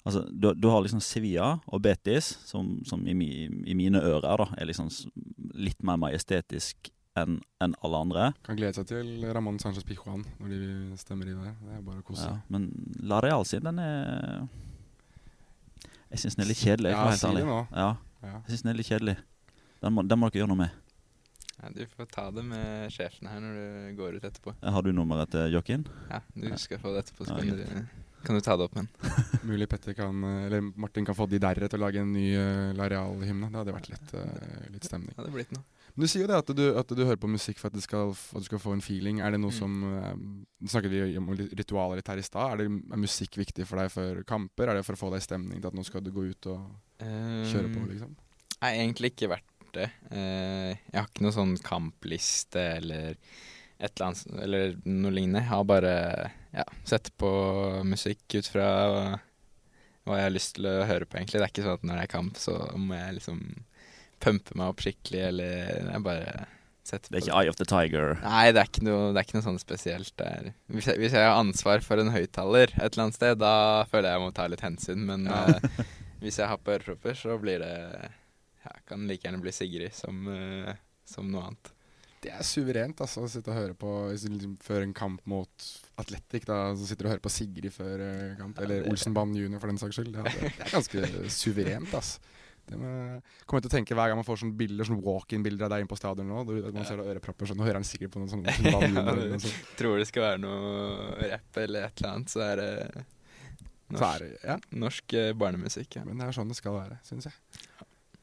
Altså, du, du har liksom Sevilla og Betis, som, som i, mi, i mine ører da, er liksom litt mer majestetisk enn en alle andre. Kan glede seg til Ramón Sánchez Pijuan når de stemmer i det. Det er bare å kose Ja, men La Real sin, den er Jeg syns den er litt kjedelig, Ja, si det nå. Ja, Ja. jeg synes den er litt kjedelig. Den må, den må dere gjøre noe med. Ja, du får ta det med sjefen her når du går ut etterpå. Har du nummeret til Joakim? Ja, du skal få det etterpå, så Ja, kan du kan du ta det opp med han? [laughs] Mulig Petter kan, eh, eller Martin kan få de derre til å lage en ny uh, Lareal-hymne. Det hadde vært litt, uh, litt stemning. Det hadde blitt noe. Men du sier jo det at du, at du hører på musikk for at, du, skal, at du skal få en feeling. Er det noe Mm. som eh, snakket vi om ritualer litt her i stad. Er, er musikk viktig for deg før kamper? Er det for å få deg i stemning til at nå skal du gå ut og kjøre på, Um, liksom? Nei, egentlig ikke vært det. Eh, jeg har ikke noe sånn kampliste eller et eller annet eller noe lignende. Jeg har bare ja, sett på musikk ut fra hva jeg har lyst til å høre på, egentlig. Det er ikke sånn at når det er kamp, så må jeg liksom pumpe meg opp skikkelig, eller jeg bare setter Det er ikke Eye of the Tiger. Nei, det er ikke noe, det er ikke noe sånn spesielt der. Hvis jeg, hvis jeg har ansvar for en høyttaler et eller annet sted, da føler jeg jeg må ta litt hensyn. Men eh, hvis jeg har på ørepropper, så blir det ja, Kan like gjerne bli Sigrid som, uh, som noe annet. Det er suverent altså, å sitte og høre på liksom, før en kamp mot Atletic. Da, så sitter du og hører på Sigrid før uh, kamp, Ja, eller det- Olsenbanen junior for den saks skyld. Ja, det, det er ganske [laughs] suverent, altså. Det med, kommer jeg til å tenke Hver gang man får sånne bilder Sånn walk-in-bilder av deg inne på stadion nå, da, man ser ørepropper sånn, nå hører han sikkert på noen sånne Olsenbanen [laughs] sånt. Tror det skal være noe rapp eller et eller annet, så er det Så norsk, er det, ja, norsk eh, barnemusikk. Ja. men det er sånn det skal være, syns jeg.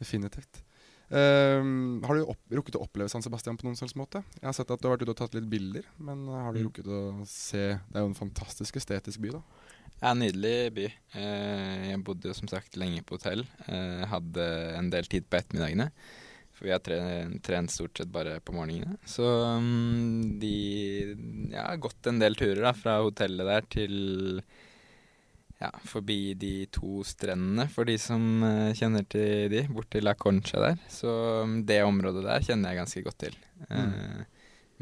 Definitivt. Um, har du opp, rukket å oppleve San Sebastian på noen slags måte? Jeg har sett at du har vært ute og tatt litt bilder, men har du Mm. rukket å se Det er jo en fantastisk estetisk by, da. Ja, nydelig by. Eh, jeg bodde jo som sagt lenge på hotell. Jeg hadde en del tid på ettermiddagene. For vi har tre, trent stort sett bare på morgenene. Så mm, de Jeg har gått en del turer da, fra hotellet der til ja, forbi de to strendene, for de som eh, kjenner til de, bort til La Concha der. Så mm, det området der kjenner jeg ganske godt til. Eh,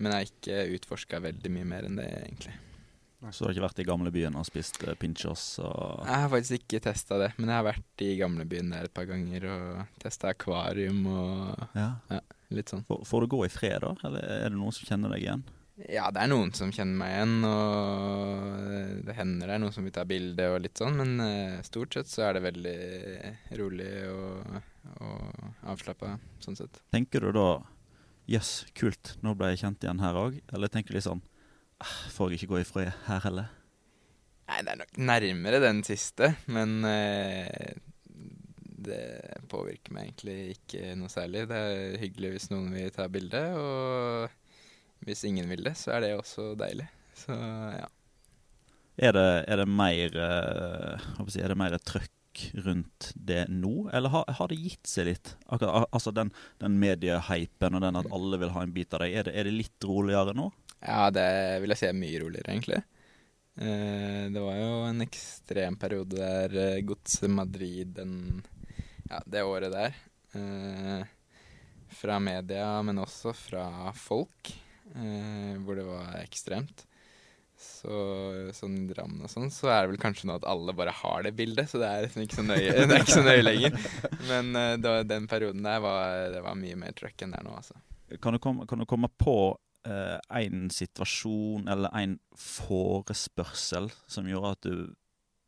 Men jeg har ikke utforska veldig mye mer enn det, egentlig. Så du har ikke vært i gamlebyen og spist eh, pinchos og Jeg har faktisk ikke testa det, men jeg har vært i gamlebyen der et par ganger og testa akvarium og ja. litt sånn. får, får du gå i fred, da? Eller er det noen som kjenner deg igjen? Ja, det er noen som kjenner meg igjen, og det hender det er noen som vil ta bilde og litt sånn, men eh, stort sett så er det veldig rolig og, og avslappa, sånn sett. Tenker du da Jøss, kult, nå ble jeg kjent igjen her òg? Eller tenker du litt sånn «Ah, Får jeg ikke gå i fred her heller? Nei, det er nok nærmere den siste, men eh, det påvirker meg egentlig ikke noe særlig. Det er hyggelig hvis noen vil ta bilde, og hvis ingen vil det, så er det også deilig. Så ja. Er det, er det mer eh, hva skal jeg si, Er det mer trøkk rundt det nå, eller har, har det gitt seg litt? Akkurat, al- altså den, den mediehypen og den at alle vil ha en bit av deg, er det, er det litt roligere nå? Ja, det vil jeg si er mye roligere, egentlig. Eh, det var jo en ekstrem periode der eh, Godset Madrid den, ja, det året der. Eh, fra media, men også fra folk, eh, hvor det var ekstremt. Så sånn i Drammen og sånn, så er det vel kanskje nå at alle bare har det bildet, så det er liksom ikke så nøye, [laughs] det er ikke så nøye lenger. Men eh, var, den perioden der var, det var mye mer trøkk enn det er nå, altså. Kan du komme, kan du komme på en situasjon eller en forespørsel som gjorde at du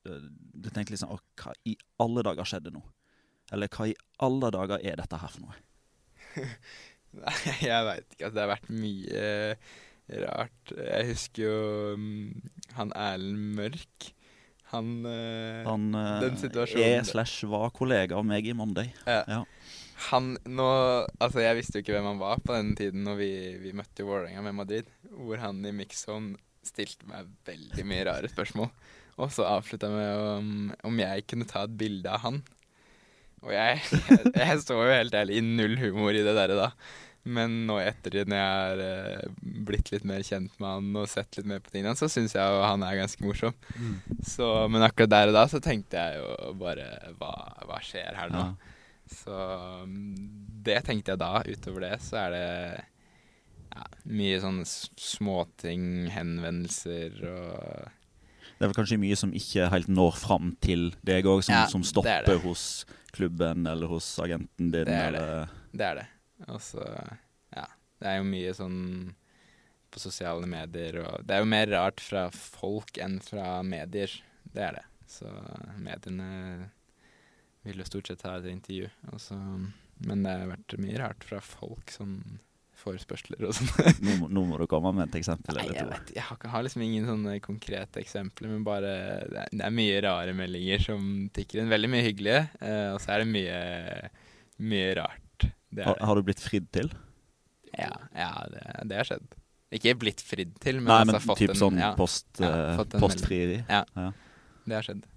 eh, Du tenkte liksom «Å, Hva i alle dager skjedde nå? Eller hva i alle dager er dette her for noe? [laughs] Nei, jeg veit ikke. Altså, det har vært mye rart. Jeg husker jo mm, han Erlend Mørk. Han, eh, Han eh, Den situasjonen- er slash var kollega av meg i Monday. ja. Ja. Han nå Altså, jeg visste jo ikke hvem han var på den tiden når vi, vi møtte jo Vålerenga med Madrid, hvor han i mixon stilte meg veldig mye rare spørsmål. Og så avslutta med om, om jeg kunne ta et bilde av han. Og jeg, [laughs] jeg, jeg så jo helt ærlig i null humor i det derre da. Men nå i ettertid, når jeg har eh, blitt litt mer kjent med han og sett litt mer på tingene, så syns jeg jo han er ganske morsom. Så, men akkurat der og da så tenkte jeg jo bare hva, hva skjer her nå? Ja. Så mm, det tenkte jeg da. Utover det så er det ja, mye sånne småting, henvendelser og Det er vel kanskje mye som ikke helt når fram til deg òg, som, Ja, som det er stopper det. hos klubben eller hos agenten din. Det er det. eller, Det er det. Og ja. Det er jo mye sånn på sosiale medier og Det er jo mer rart fra folk enn fra medier. Det er det. Så mediene vil jo stort sett ha et intervju. Også, men det har vært mye rart fra folk, sånn forespørsler og sånn. [laughs] Nå, nå må du komme med et eksempel eller jeg to. vet Jeg har, ikke- har liksom ingen sånne konkrete eksempler, men bare Det er, det er mye rare meldinger som tikker inn. Veldig mye hyggelige, eh, og så er det mye, mye rart. Det Har, har du blitt fridd til? Ja, ja det, det har skjedd. Ikke blitt fridd til, men, Nei, altså men fått typ en, sånn ja, post, Ja, eh, fått en melding. postfrieri. Det har skjedd.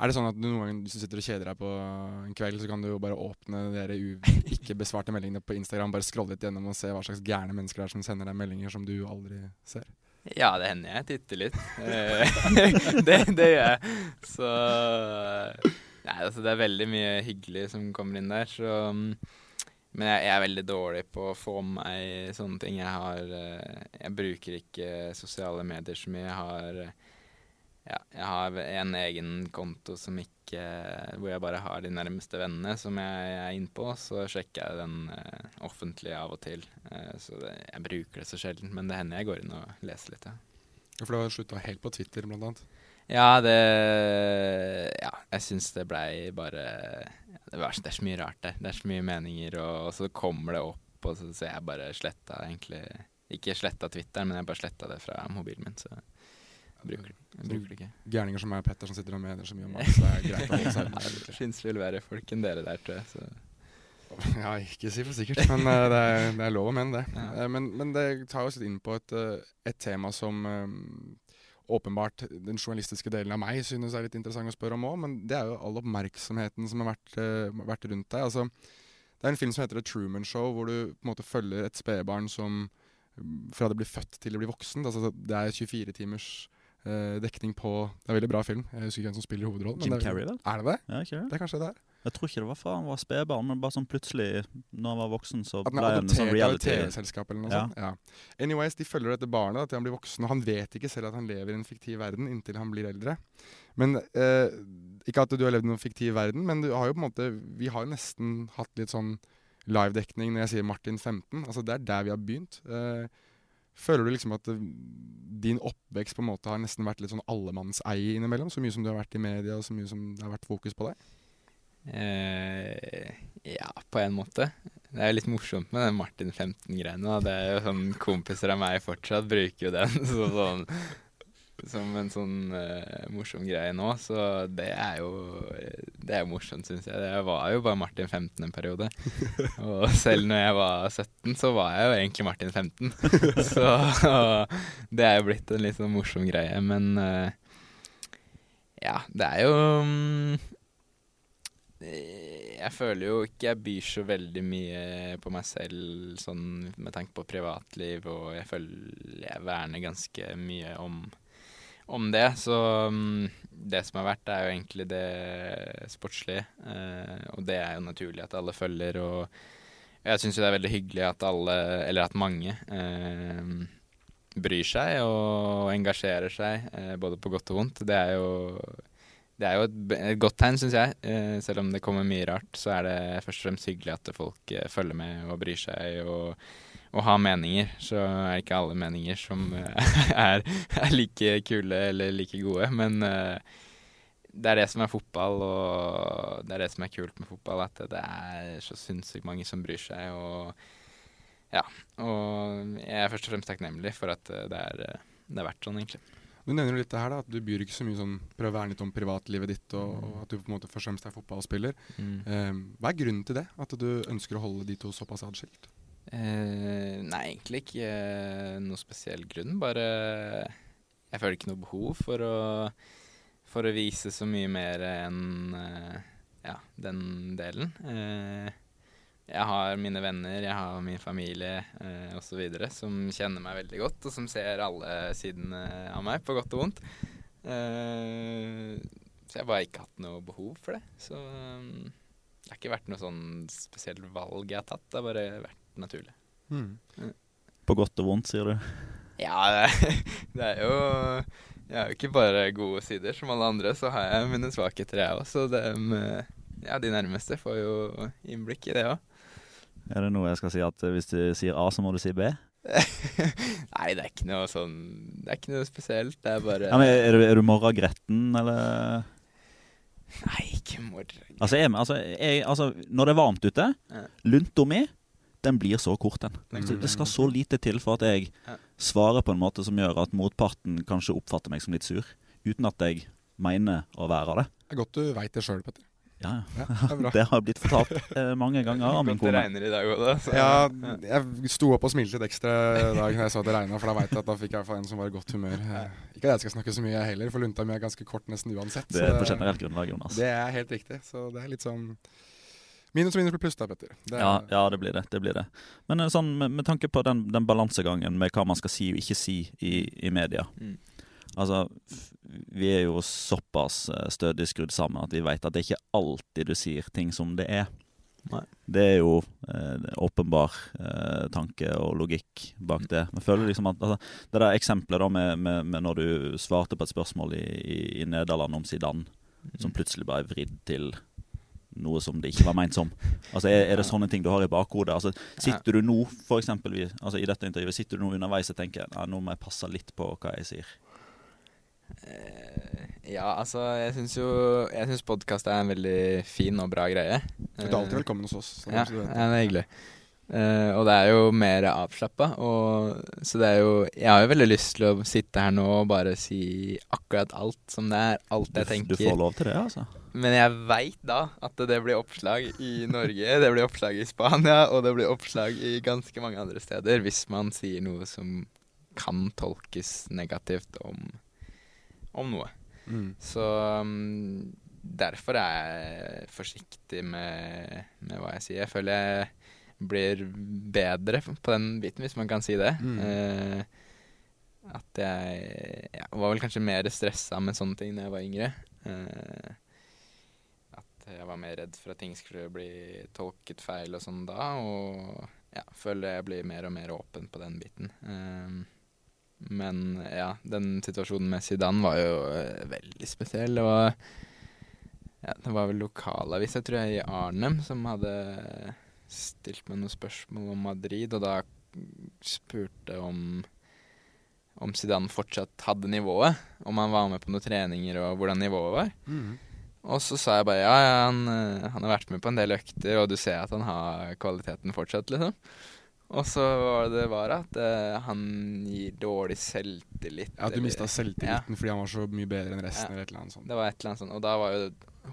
Er det sånn at du noen ganger hvis du sitter og kjeder deg på en kveld, så kan du jo bare åpne dere [laughs] ikke besvarte meldingene på Instagram, bare scrolle litt gjennom og se hva slags gærne mennesker det er som sender deg meldinger som du aldri ser? Ja, det hender jeg titter litt. Eh, [laughs] det, det gjør jeg. Så Nei, altså det er veldig mye hyggelig som kommer inn der, så Men jeg, jeg er veldig dårlig på å få med meg sånne ting. Jeg har eh, Jeg bruker ikke sosiale medier så mye. Jeg har eh, ja, jeg har en egen konto som ikke Hvor jeg bare har de nærmeste vennene som jeg, er inne på. Så sjekker jeg den eh, offentlig av og til. Eh, så det, jeg bruker det så sjelden, men det hender jeg går inn og leser litt. Ja. For du har slutta helt på Twitter, blant annet. Ja, det Ja, jeg syns det blei bare det, var, det er så mye rart der. Det er så mye meninger, og, og så kommer det opp, og så, så jeg bare sletta egentlig Ikke sletta Twitteren, men jeg bare sletta det fra mobilen min, så bruker, jeg bruker det ikke. Gærninger som meg og Petter som sitter og mener så mye om alt, [laughs] så er greit å holde seg unna. Det fins vel verre folk enn dere der, tror jeg. Så. [laughs] Ja, ikke si for sikkert, men uh, det, er, det er lov å mene det. Ja. Uh, men, men det tar oss litt inn på et, eh, et tema som eh, åpenbart den journalistiske delen av meg synes er litt interessant å spørre om òg, men det er jo all oppmerksomheten som har vært, uh, vært rundt deg. Altså, det er en film som heter The Truman Show, hvor du på en måte følger et spedbarn som mm, fra det blir født til det blir voksent. Altså, det er 24 timers dekning på Det er en veldig bra film. Jeg husker ikke hvem som spiller hovedrollen. Jim Carrey, vel? Er det det? Ja, ikke det? Er kanskje det. Er. Jeg tror ikke det var fra han var spedbarn, men bare sånn plutselig, når han var voksen, så ble han sånn reality. TV-selskap eller noe Ja. sånt. Ja. Anyways, de følger dette barnet da, til han blir voksen, og han vet ikke selv at han lever i en fiktiv verden inntil han blir eldre. Men eh, Ikke at du har levd i noen fiktiv verden, men du har jo på en måte Vi har jo nesten hatt litt sånn livedekning når jeg sier Martin 15. Altså Det er der vi har begynt. Eh, føler du liksom at eh, din oppvekst på en måte har nesten vært litt sånn allemannseie innimellom? Så mye som du har vært i media, og så mye som det har vært fokus på deg? Eh, ja, på en måte. Det er jo litt morsomt med den Martin 15-greiene. da. Det er jo sånn Kompiser av meg fortsatt bruker jo den [laughs] så sånn, som en sånn uh, morsom greie nå. Så det er jo Det er jo morsomt, syns jeg. Jeg var jo bare Martin 15 en periode. [laughs] Og selv når jeg var 17, så var jeg jo egentlig Martin 15. [laughs] Så det er jo blitt en litt sånn morsom greie. Men uh, ja, det er jo um, jeg føler jo ikke jeg byr så veldig mye på meg selv sånn med tanke på privatliv, og jeg føler jeg verner ganske mye om, om det. Så mm, det som har vært, er jo egentlig det sportslige, eh, og det er jo naturlig at alle følger. Og jeg syns jo det er veldig hyggelig at alle, eller at mange, eh, bryr seg og engasjerer seg, eh, både på godt og vondt. Det er jo det er jo et, et godt tegn, syns jeg. Eh, selv om det kommer mye rart, så er det først og fremst hyggelig at folk eh, følger med og bryr seg og, og ha meninger. Så er ikke alle meninger som eh, [laughs] er, er like kule eller like gode, men eh, det er det som er fotball, og det er det som er kult med fotball, at det er så sinnssykt mange som bryr seg. Og ja, og jeg er først og fremst takknemlig for at eh, det er, det er vært sånn, egentlig. Du nevner jo litt det her da, at du byr ikke så mye sånn Prøver å verne litt om privatlivet ditt, og, og at du på en måte først og fremst er fotballspiller. Eh, hva er grunnen til det? At du ønsker å holde de to såpass atskilt? Eh, nei, egentlig ikke uh, noe spesiell grunn. Bare Jeg føler ikke noe behov for å, for å vise så mye mer enn uh, ja, den delen. Jeg har mine venner, jeg har min familie uh, osv. som kjenner meg veldig godt, og som ser alle sidene av meg, på godt og vondt. Så jeg bare ikke hatt noe behov for det. Så um, det har ikke vært noe sånn spesielt valg jeg har tatt. Det har bare vært naturlig. På godt og vondt, sier du. Ja, [laughs] det, er jo Jeg har jo ikke bare gode sider som alle andre, så har jeg mine svakheter, jeg òg. Så det, ja, de nærmeste får jo innblikk i det òg. Er det noe jeg skal si at eh, hvis du sier A, så må du si B? [laughs] Nei, det er ikke noe sånn Det er ikke noe spesielt. Det er bare Ja, men er du, er du morgengretten, eller Nei, ikke morra altså, altså, altså, når det er varmt ute, Ja. lunta mi den blir så kort, den. Den Så det skal så lite til for at jeg svarer på en måte som gjør at motparten kanskje oppfatter meg som litt sur, uten at jeg mener å være det. Det er godt du veit det sjøl, Petter. Ja, Ja, det. [laughs] Det har blitt fortalt eh, mange ganger av min kone. det regner i dag òg, da. så- Ja, jeg sto opp og smilte litt ekstra i dag da jeg så at det regna, for da veit jeg at da fikk jeg en som var i godt humør. Eh, Ikke at jeg skal snakke så mye, jeg heller, for lunta mi er ganske kort nesten uansett. Det er på generelt grunnlag, Jonas. Det er helt riktig. Så det er litt sånn Minus og minus blir pluss da, Petter. Det er, Ja, ja, det blir det. det, blir det. Men eh, sånn, med, med tanke på den, den balansegangen med hva man skal si og ikke si i, i media Mm. Altså, vi er jo såpass eh, stødig skrudd sammen at vi vet at det er ikke alltid du sier ting som det er. Nei. Det er jo eh, åpenbar eh, tanke og logikk bak det. Men føler liksom at altså, Det der eksempelet da med, med, med når du svarte på et spørsmål i, i, i Nederland om Zidane, som plutselig ble vridd til noe som det ikke var ment som. Altså, Er, er det sånne ting du har i bakhodet? Altså, sitter du nå, for eksempel, altså, i dette intervjuet, sitter du nå underveis og tenker ja, nå må jeg passe litt på hva jeg sier? Eh, Ja, altså, jeg syns jo Jeg syns podkast er en veldig fin og bra greie. Du er alltid velkommen hos oss. Så Ja, så ja, det er hyggelig. Eh, og det er jo mer avslappa. Så det er jo Jeg har jo veldig lyst til å sitte her nå og bare si akkurat alt som det er. Alt jeg Du, tenker. du får lov til det, altså? Men jeg veit da at det blir oppslag i Norge, det blir oppslag i Spania, og det blir oppslag i ganske mange andre steder hvis man sier noe som kan tolkes negativt om, om noe. Mm. Så um, derfor er jeg forsiktig med, med hva jeg sier. Jeg føler jeg blir bedre på den biten, hvis man kan si det. Mm. Eh, at jeg, jeg var vel kanskje mer stressa med sånne ting da jeg var yngre. Eh, at jeg var mer redd for at ting skulle bli tolket feil og sånn da. Og ja, føler jeg blir mer og mer åpen på den biten. Eh, men ja, den situasjonen med Zidane var jo eh, veldig spesiell. Det var, ja, det var vel lokalavis, jeg tror jeg, i Arnem som hadde stilt meg noen spørsmål om Madrid, og da spurte om om Zidane fortsatt hadde nivået. Om han var med på noen treninger og hvordan nivået var. Mm. Og så sa jeg bare ja, ja han, han har vært med på en del økter, og du ser at han har kvaliteten fortsatt, liksom. Og så var det bare at uh, han gir dårlig selvtillit. Ja, at du mista selvtilliten fordi han var så mye bedre enn resten. Ja. eller et eller annet sånt. Det var et eller annet sånt. Og da var jo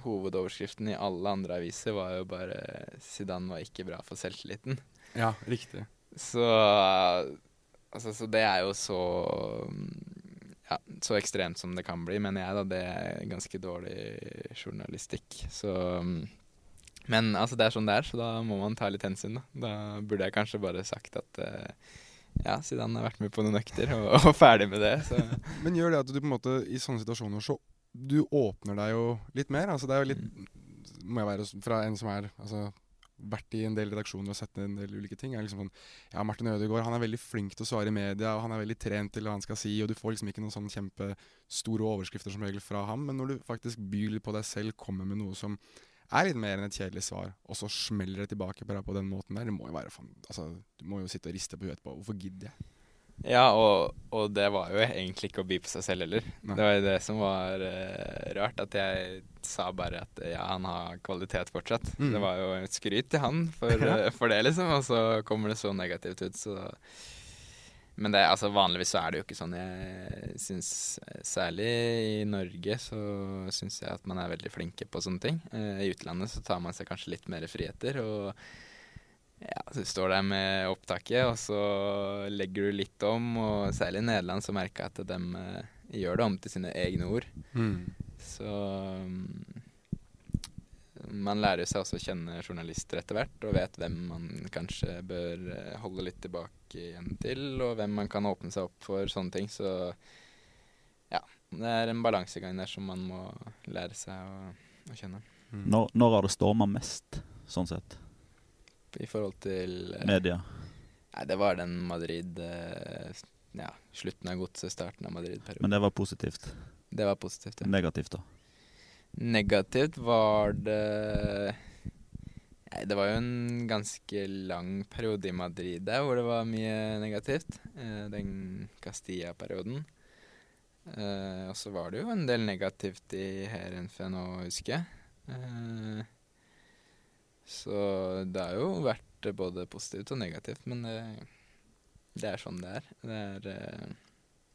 hovedoverskriften i alle andre aviser var jo bare Zidane var ikke bra for selvtilliten. Ja, riktig. Så Altså, så det er jo så Ja, så ekstremt som det kan bli, mener jeg, da. Det er ganske dårlig journalistikk. Så Men altså, det er sånn det er, så da må man ta litt hensyn, da. Da burde jeg kanskje bare sagt at uh, ja, Zidane har vært med på noen økter, og, [laughs] og ferdig med det. Så Men gjør det at du på en måte i sånne situasjoner så Du åpner deg jo litt mer. Altså det er jo litt Må jeg være fra en som er altså vært i en del redaksjoner og sett en del ulike ting. er liksom sånn Ja, Martin Ødegaard han er veldig flink til å svare i media, og han er veldig trent til hva han skal si, og du får liksom ikke noen sånn kjempestore overskrifter som regel fra ham. Men når du faktisk byr på deg selv, kommer med noe som er litt mer enn et kjedelig svar, og så smeller det tilbake på deg på den måten der, det må jo være. Altså, du må jo sitte og riste på huet etterpå. Hvorfor gidder jeg? Ja, og, og det var jo egentlig ikke å by på seg selv heller. Nei. Det var jo det som var uh, rart, at jeg sa bare at ja, han har kvalitet fortsatt. Mm. Det var jo et skryt til han for, [laughs] uh, for det, liksom, og så kommer det så negativt ut, så Men det, altså, vanligvis så er det jo ikke sånn. Jeg syns særlig i Norge så syns jeg at man er veldig flinke på sånne ting. Uh, I utlandet så tar man seg kanskje litt mer friheter. og ja, så du står der med opptaket, og så legger du litt om. Og særlig i Nederland så merker jeg at de uh, gjør det om til sine egne ord. Så um, man lærer seg også å kjenne journalister etter hvert, og vet hvem man kanskje bør eh, holde litt tilbake igjen til, og hvem man kan åpne seg opp for sånne ting. Så ja, det er en balansegang der som man må lære seg å, å kjenne. Når, når har det storma mest, sånn sett? I forhold til eh, Media? Nei, det var den Madrid eh, Ja, slutten av godset, starten av Madrid-perioden. Men det var positivt. Det var positivt, ja. Negativt, da? Negativt var det Nei, det var jo en ganske lang periode i Madrid der hvor det var mye negativt. Eh, den Castilla-perioden. Og så var det jo en del negativt i Heerenveen nå, husker jeg. Så det har jo vært både positivt og negativt, men det, det er sånn det er. Det er eh,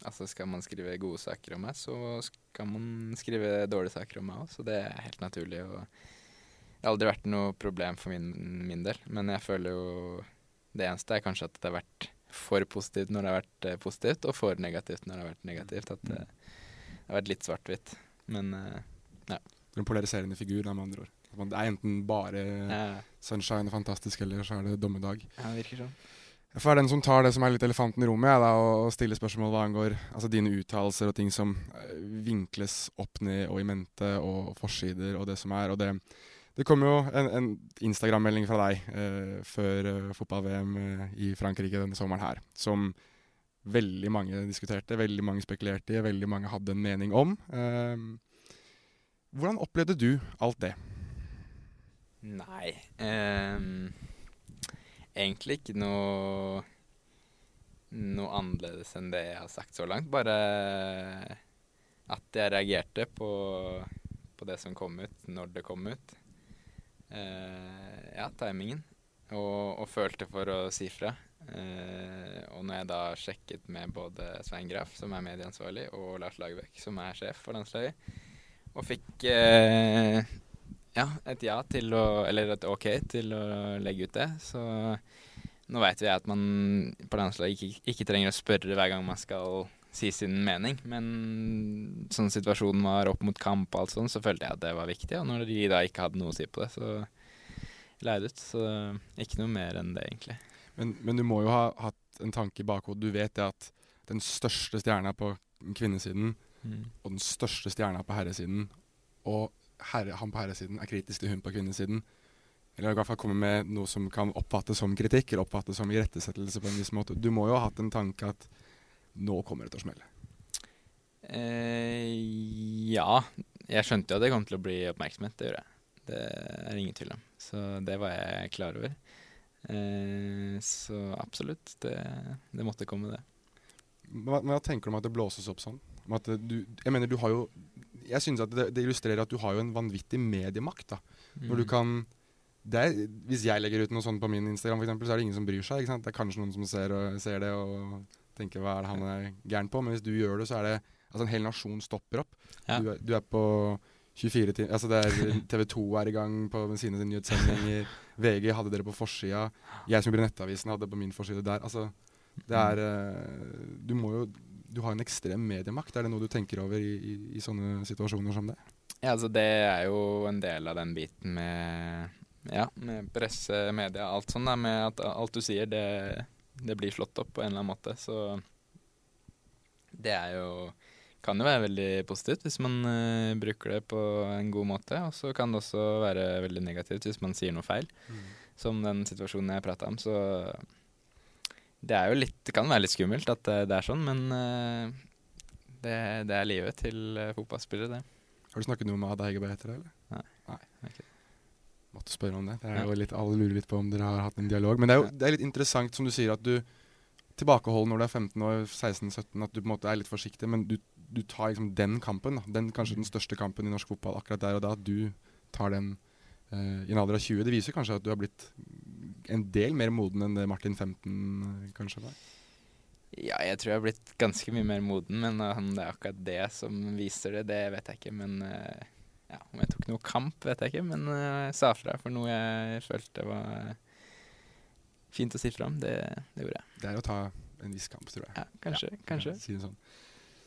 altså skal man skrive gode saker om meg, så skal man skrive dårlige saker om meg òg, så det er helt naturlig. og det har aldri vært noe problem for min, min del, men jeg føler jo Det eneste er kanskje at det har vært for positivt når det har vært eh, positivt, og for negativt når det har vært negativt. At det, det har vært litt svart-hvitt. Men eh, En polariserende figur, da, med andre ord. Det er enten bare sunshine og fantastisk, eller så er det dommedag. ja, det virker sånn. Være den som tar det som er litt elefanten i rommet, jeg, da, og stille spørsmål hva angår altså dine uttalelser og ting som eh, vinkles opp ned og i mente, og forsider og det som er. Og det, det kom jo en, en Instagram-melding fra deg eh, før eh, fotball-VM eh, i Frankrike denne sommeren her, som veldig mange diskuterte, veldig mange spekulerte i, veldig mange hadde en mening om. Eh, hvordan opplevde du alt det? Nei Eh, Egentlig ikke noe noe annerledes enn det jeg har sagt så langt. Bare at jeg reagerte på, på det som kom ut, når det kom ut. Eh, ja, timingen. Og, og følte for å si fra. Eh, og når jeg da sjekket med både Svein Graff, som er medieansvarlig, og Lars Lagerbäck, som er sjef for landslaget, og fikk eh, ja, et ja til å Eller et ok til å legge ut det. Så nå veit vi at man på landslaget ikke, ikke trenger å spørre hver gang man skal si sin mening, men sånn situasjonen var opp mot kamp og alt sånt, så følte jeg at det var viktig. Og når de da ikke hadde noe å si på det, så leide ut. Så ikke noe mer enn det, egentlig. Men, men du må jo ha hatt en tanke i bakhodet. Du vet det at den største stjerna på kvinnesiden og den største stjerna på herresiden, og herre, han på herresiden er kritisk til hun på kvinnesiden. Eller i hvert fall kommer med noe som kan oppfattes som kritikk, eller oppfattes som irettesettelse på en viss måte. Du må jo ha hatt en tanke at nå kommer det til å smelle. Eh, ja. Jeg skjønte jo at det kom til å bli oppmerksomhet, det gjorde jeg. Det er ingen tvil om. Så det var jeg klar over. Eh, så absolutt, det, det måtte komme, det. Hva, hva tenker du om at det blåses opp sånn? Du, jeg mener, du har jo Jeg synes at det, det illustrerer at du har jo en vanvittig mediemakt. da. Når du Mm. kan det er, Hvis jeg legger ut noe sånt på min Instagram, for eksempel, så er det ingen som bryr seg. ikke sant? Det er kanskje noen som ser, og, ser det og tenker hva er det han er gæren på. Men hvis du gjør det, så er det altså en hel nasjon stopper opp. Ja. Du, du er på 24 timer altså TV 2 er i gang på sine nyhetssendinger. VG hadde dere på forsida. Jeg som jobber i Nettavisen, hadde på min forside der. Altså, det er eh, Du må jo Du har en ekstrem mediemakt. Er det noe du tenker over i, i, i sånne situasjoner som det? Ja, altså det er jo en del av den biten med Ja, med presse, media, alt sånn, da, med at alt du sier, det, det blir slått opp på en eller annen måte. Så det er jo Kan jo være veldig positivt hvis man uh, bruker det på en god måte. Og så kan det også være veldig negativt hvis man sier noe feil, som den situasjonen jeg prata om. Så det er jo litt Det kan være litt skummelt at det, det er sånn, men eh, det, det er livet til eh, fotballspillere, det. Har du snakket noe med Ada Hegerberg etter det, eller? Nei. Nei. Okay. Måtte spørre om det. det er jo litt, alle lurer litt på om dere har hatt en dialog. Men det er jo det er litt interessant, som du sier, at du tilbakeholder når du er 15 år, 16-17, at du på en måte er litt forsiktig, men du, du tar liksom den kampen, da. Den, kanskje den største kampen i norsk fotball akkurat der og da. At du tar den eh, i en alder av 20. Det viser kanskje at du har blitt en del mer moden enn det Martin 15 eh, kanskje var. Ja, jeg tror jeg har blitt ganske mye mer moden, men uh, om det er akkurat det som viser det, det vet jeg ikke. Men uh, ja, om jeg tok noe kamp, vet jeg ikke. Men uh, jeg sa fra for noe jeg følte var fint å si fra om. Det, det gjorde jeg. Det er å ta en viss kamp, tror jeg. Ja, kanskje. kanskje. Si sånn.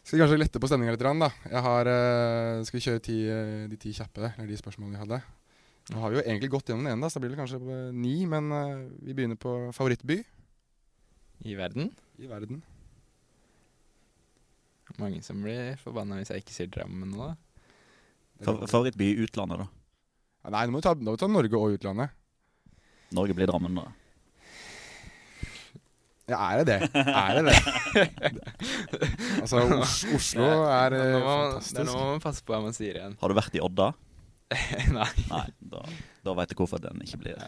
Skal vi kanskje lette på stemninga litt, da. Jeg har, eh, skal vi kjøre ti, eh, de ti kjappe, eller de spørsmålene vi hadde? Nå har vi jo egentlig gått gjennom den ene, da, så da blir det kanskje ni. Men uh, vi begynner på favorittby I verden. i verden. Mange som blir forbanna hvis jeg ikke sier Drammen nå, da. Fa- Favorittby i utlandet, da? Ja, Nei, nå må, vi ta, nå må vi ta Norge og utlandet. Norge blir Drammen, da. Ja, er det det? Er det det? [laughs] altså, Os Oslo er er fantastisk. det er nå må man passe på hva man sier igjen. Har du vært i Odda? [laughs] Nei. Nei, da, da veit jeg hvorfor den ikke blir det.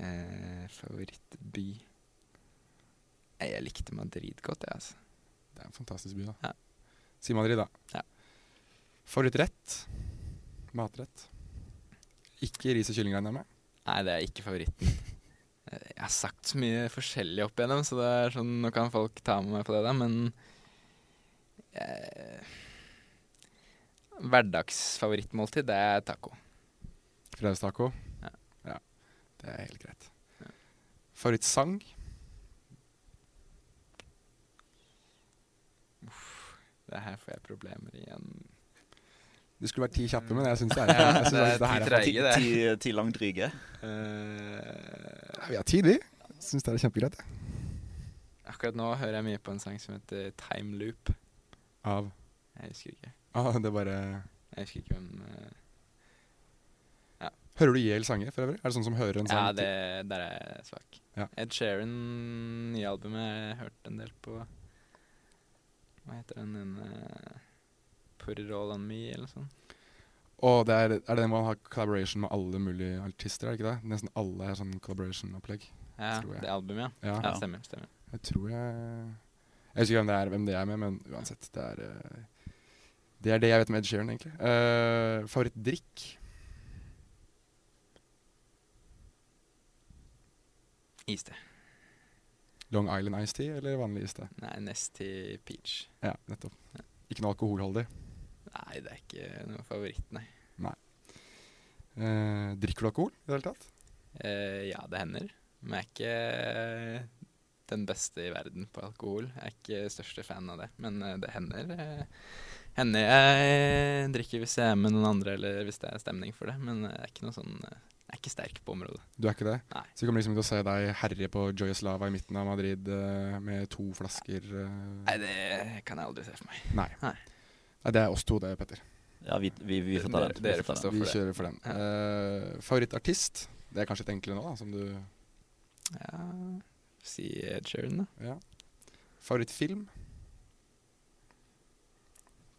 Eh, favorittby Jeg likte Madrid godt, jeg, altså. Det er en fantastisk by, da. Ja. Si Madrid, da. Ja. Favorittrett? Matrett? Ikke ris og kylling, regner jeg med? Nei, det er ikke favoritten. Jeg har sagt så mye forskjellig opp igjennom, så det er sånn, nå kan folk ta med meg på det, da, men eh, Hverdagsfavorittmåltid, det er taco. Fredagstaco? Ja. ja. Det er helt greit. Favorittsang? Det her får jeg problemer igjen. Du skulle vært ti kjappe, men jeg syns det er [laughs] det er det ti er treige. Ti, det. ti, ti langdryge. Eh, Uh, Vi har tid, vi. Syns det er kjempegreit. akkurat nå hører jeg mye på en sang som heter Time Loop. Av Jeg husker ikke. Ah, Det bare Jeg husker ikke hvem eh, Hører du Yale sanger for øvrig? Er det sånn som hører en sang? Ja, det, der er jeg svak. Ja. Ed Sheeran, nye albumet, har jeg hørt en del på Hva heter den ene Put It All On Me, eller sånt. Og det er, er det den hvor han har collaboration med alle mulige artister? er det ikke det? Nesten alle er sånn collaboration-opplegg. Ja, det albumet, ja. Ja, Ja, stemmer. stemmer. jeg tror jeg Jeg husker ikke hvem det er, hvem det er med, men uansett. Det er eh, det, er det jeg vet om Ed Sheeran, egentlig. Uh, Favorittdrikk? Iste. Long Island Ice Tea eller vanlig iste? Nei, Nesty Peach. Ja, nettopp. Ikke noe alkoholholdig. Nei, det er ikke noe favoritt, nei. Eh, drikker du alkohol i det hele tatt? Uh, ja, det hender. Men jeg er ikke den beste i verden på alkohol. Jeg er ikke største fan av det. Men det hender. Eh, hender jeg drikker hvis jeg er med noen andre, eller hvis det er stemning for det. Men jeg er ikke noe sånn Jeg er ikke sterk på området. Du er ikke det? Nei. Så vi kommer liksom til å se deg herje på Joyous Lava i midten av Madrid eh, med to flasker eh. Nei, det kan jeg aldri se for meg. Nei. Nei. Nei, det er oss to, det, Petter. Ja, vi, vi, vi får ta den. dere dere får stå for Vi det. Vi kjører for den. Eh, Favorittartist? Det er kanskje et enkelt nå, da, som du Ja, si Ed Sheeran, da. Ja. Favorittfilm?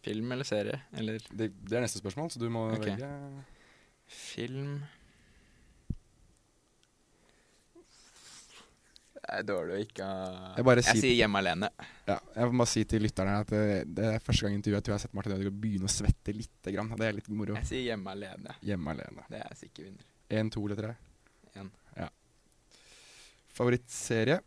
Film eller serie? Eller Det, det er neste spørsmål, så du må okay. velge. film Det er dårlig å ikke ha Jeg bare Jeg sier- Hjemme alene. Ja, jeg må bare si til lytterne at det, det er første gang i intervjuet jeg tror jeg har sett Martin Ødegaard begynne å svette lite grann. Det er litt moro. Jeg sier Hjemme alene. Hjemme alene. Det er sikker vinner. Én, to eller tre? En. Ja. Favorittserie?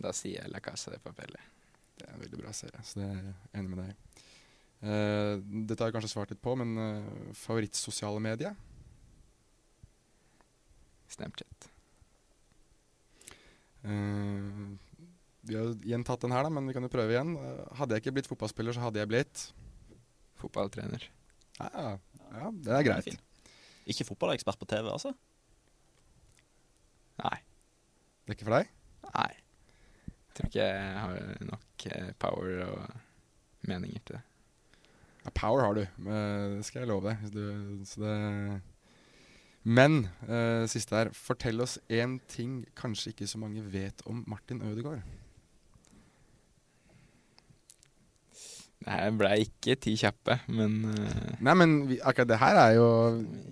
Da sier jeg La Casa de Papelle. Det er en veldig bra serie, så det er jeg enig med deg i. Uh, dette har jeg kanskje svart litt på, men uh, favorittsosiale medie? Snapchat. Uh, vi har gjentatt den her, da, men vi kan jo prøve igjen. Hadde jeg ikke blitt fotballspiller, så hadde jeg blitt Fotballtrener. Ja, ja det er greit. fin. Ikke fotballekspert på TV, altså? Nei. Det er ikke for deg? Nei. Jeg tror ikke jeg har nok eh, power og meninger til det. Ja, power har du, det skal jeg love deg. Du, så det men uh, siste her. Fortell oss én ting kanskje ikke så mange vet om Martin Ødegaard. Det her ble ikke ti kjappe, men uh, Nei, men vi, akkurat det her er jo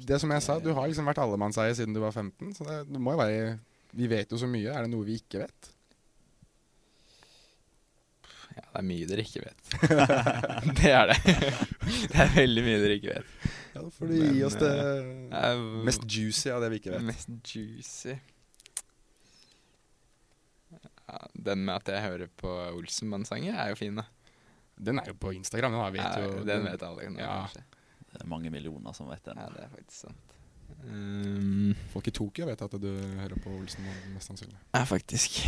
Det som jeg sa, du har liksom vært allemannseie siden du var 15. Så det, det må jo være Vi vet jo så mye. Er det noe vi ikke vet? Ja, det er mye dere ikke vet. [laughs] det er det. det er veldig mye dere ikke vet. Ja, Da får du gi oss det uh, mest juicy av det vi ikke vet. Mest juicy ja, Den med at jeg hører på Olsenmann-sanger, er jo fin, da. Den er jo på Instagram. Den, vet Ja, jo, den vet alle nå, Ja. Det er mange millioner som vet den. Ja, det er faktisk sant. Um, Folk i Tokyo vet at du hører på Olsenmann, mest sannsynlig. ja, faktisk.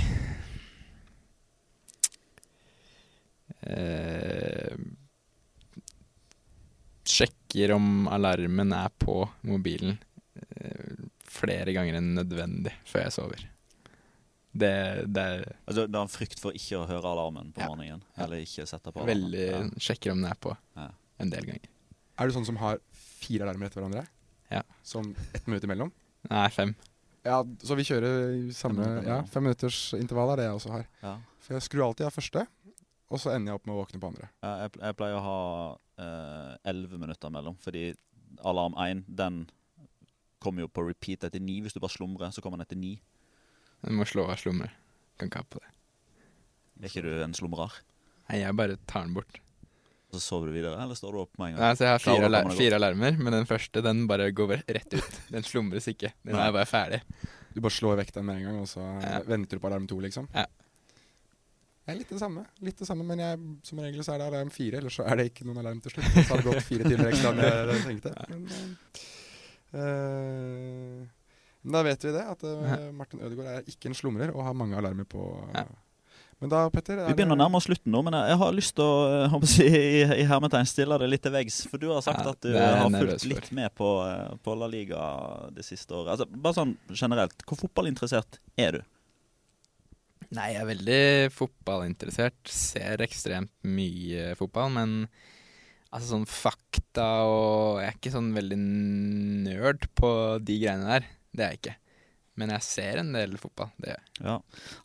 Eh, sjekker om alarmen er på mobilen eh, flere ganger enn nødvendig før jeg sover. Det, det er Altså, Du har en frykt for ikke å høre alarmen på Ja. morgenen. Eller ikke sette på alarmen. veldig Ja. Sjekker om den er på Ja. en del ganger. Er du sånn som har fire alarmer etter hverandre? Ja. Som ett minutt imellom? Nei, fem. Ja, så vi kjører samme Fem minutter ja, fem minutters intervall er det jeg også har. Ja. For jeg skrur alltid av første, og så ender jeg opp med å våkne på andre. Jeg, jeg pleier å ha eh, elleve minutter mellom, fordi alarm 1 den kommer jo på repeat etter ni. Hvis du bare slumrer, så kommer den etter ni. Du må slå av slumre. Kan ikke ha på det. Er ikke du en slumrer? Nei, jeg bare tar den bort. Så sover du videre, eller står du opp med en gang? Nei, så jeg har fire, alar fire alarmer, men den første den bare går rett ut. Den slumres ikke. Den er bare ferdig. Du bare slår vekk den med en gang, og så Ja. venter du på alarm to, liksom? Ja. Det er litt det samme, litt det samme, men jeg, som regel så er det alarm fire, eller så er det ikke noen alarm til slutt. Så har det gått fire timer ekstra enn jeg tenkte. Men, eh, eh, men da vet vi det, at uh, Martin Ødegaard er ikke en slumrer og har mange alarmer på. Uh, Men da, Petter er Vi begynner å nærme oss slutten nå, men jeg har lyst til å eh, håper å si, i, i hermetegn stille det litt til veggs. For du har sagt Ja, at du har fulgt litt med på, eh, på La Liga det siste året. Altså, bare sånn generelt, hvor fotballinteressert er du? Nei, jeg er veldig fotballinteressert. Ser ekstremt mye fotball, men altså sånn fakta og Jeg er ikke sånn veldig nerd på de greiene der. Det er jeg ikke. Men jeg ser en del fotball. Det gjør jeg. Ja.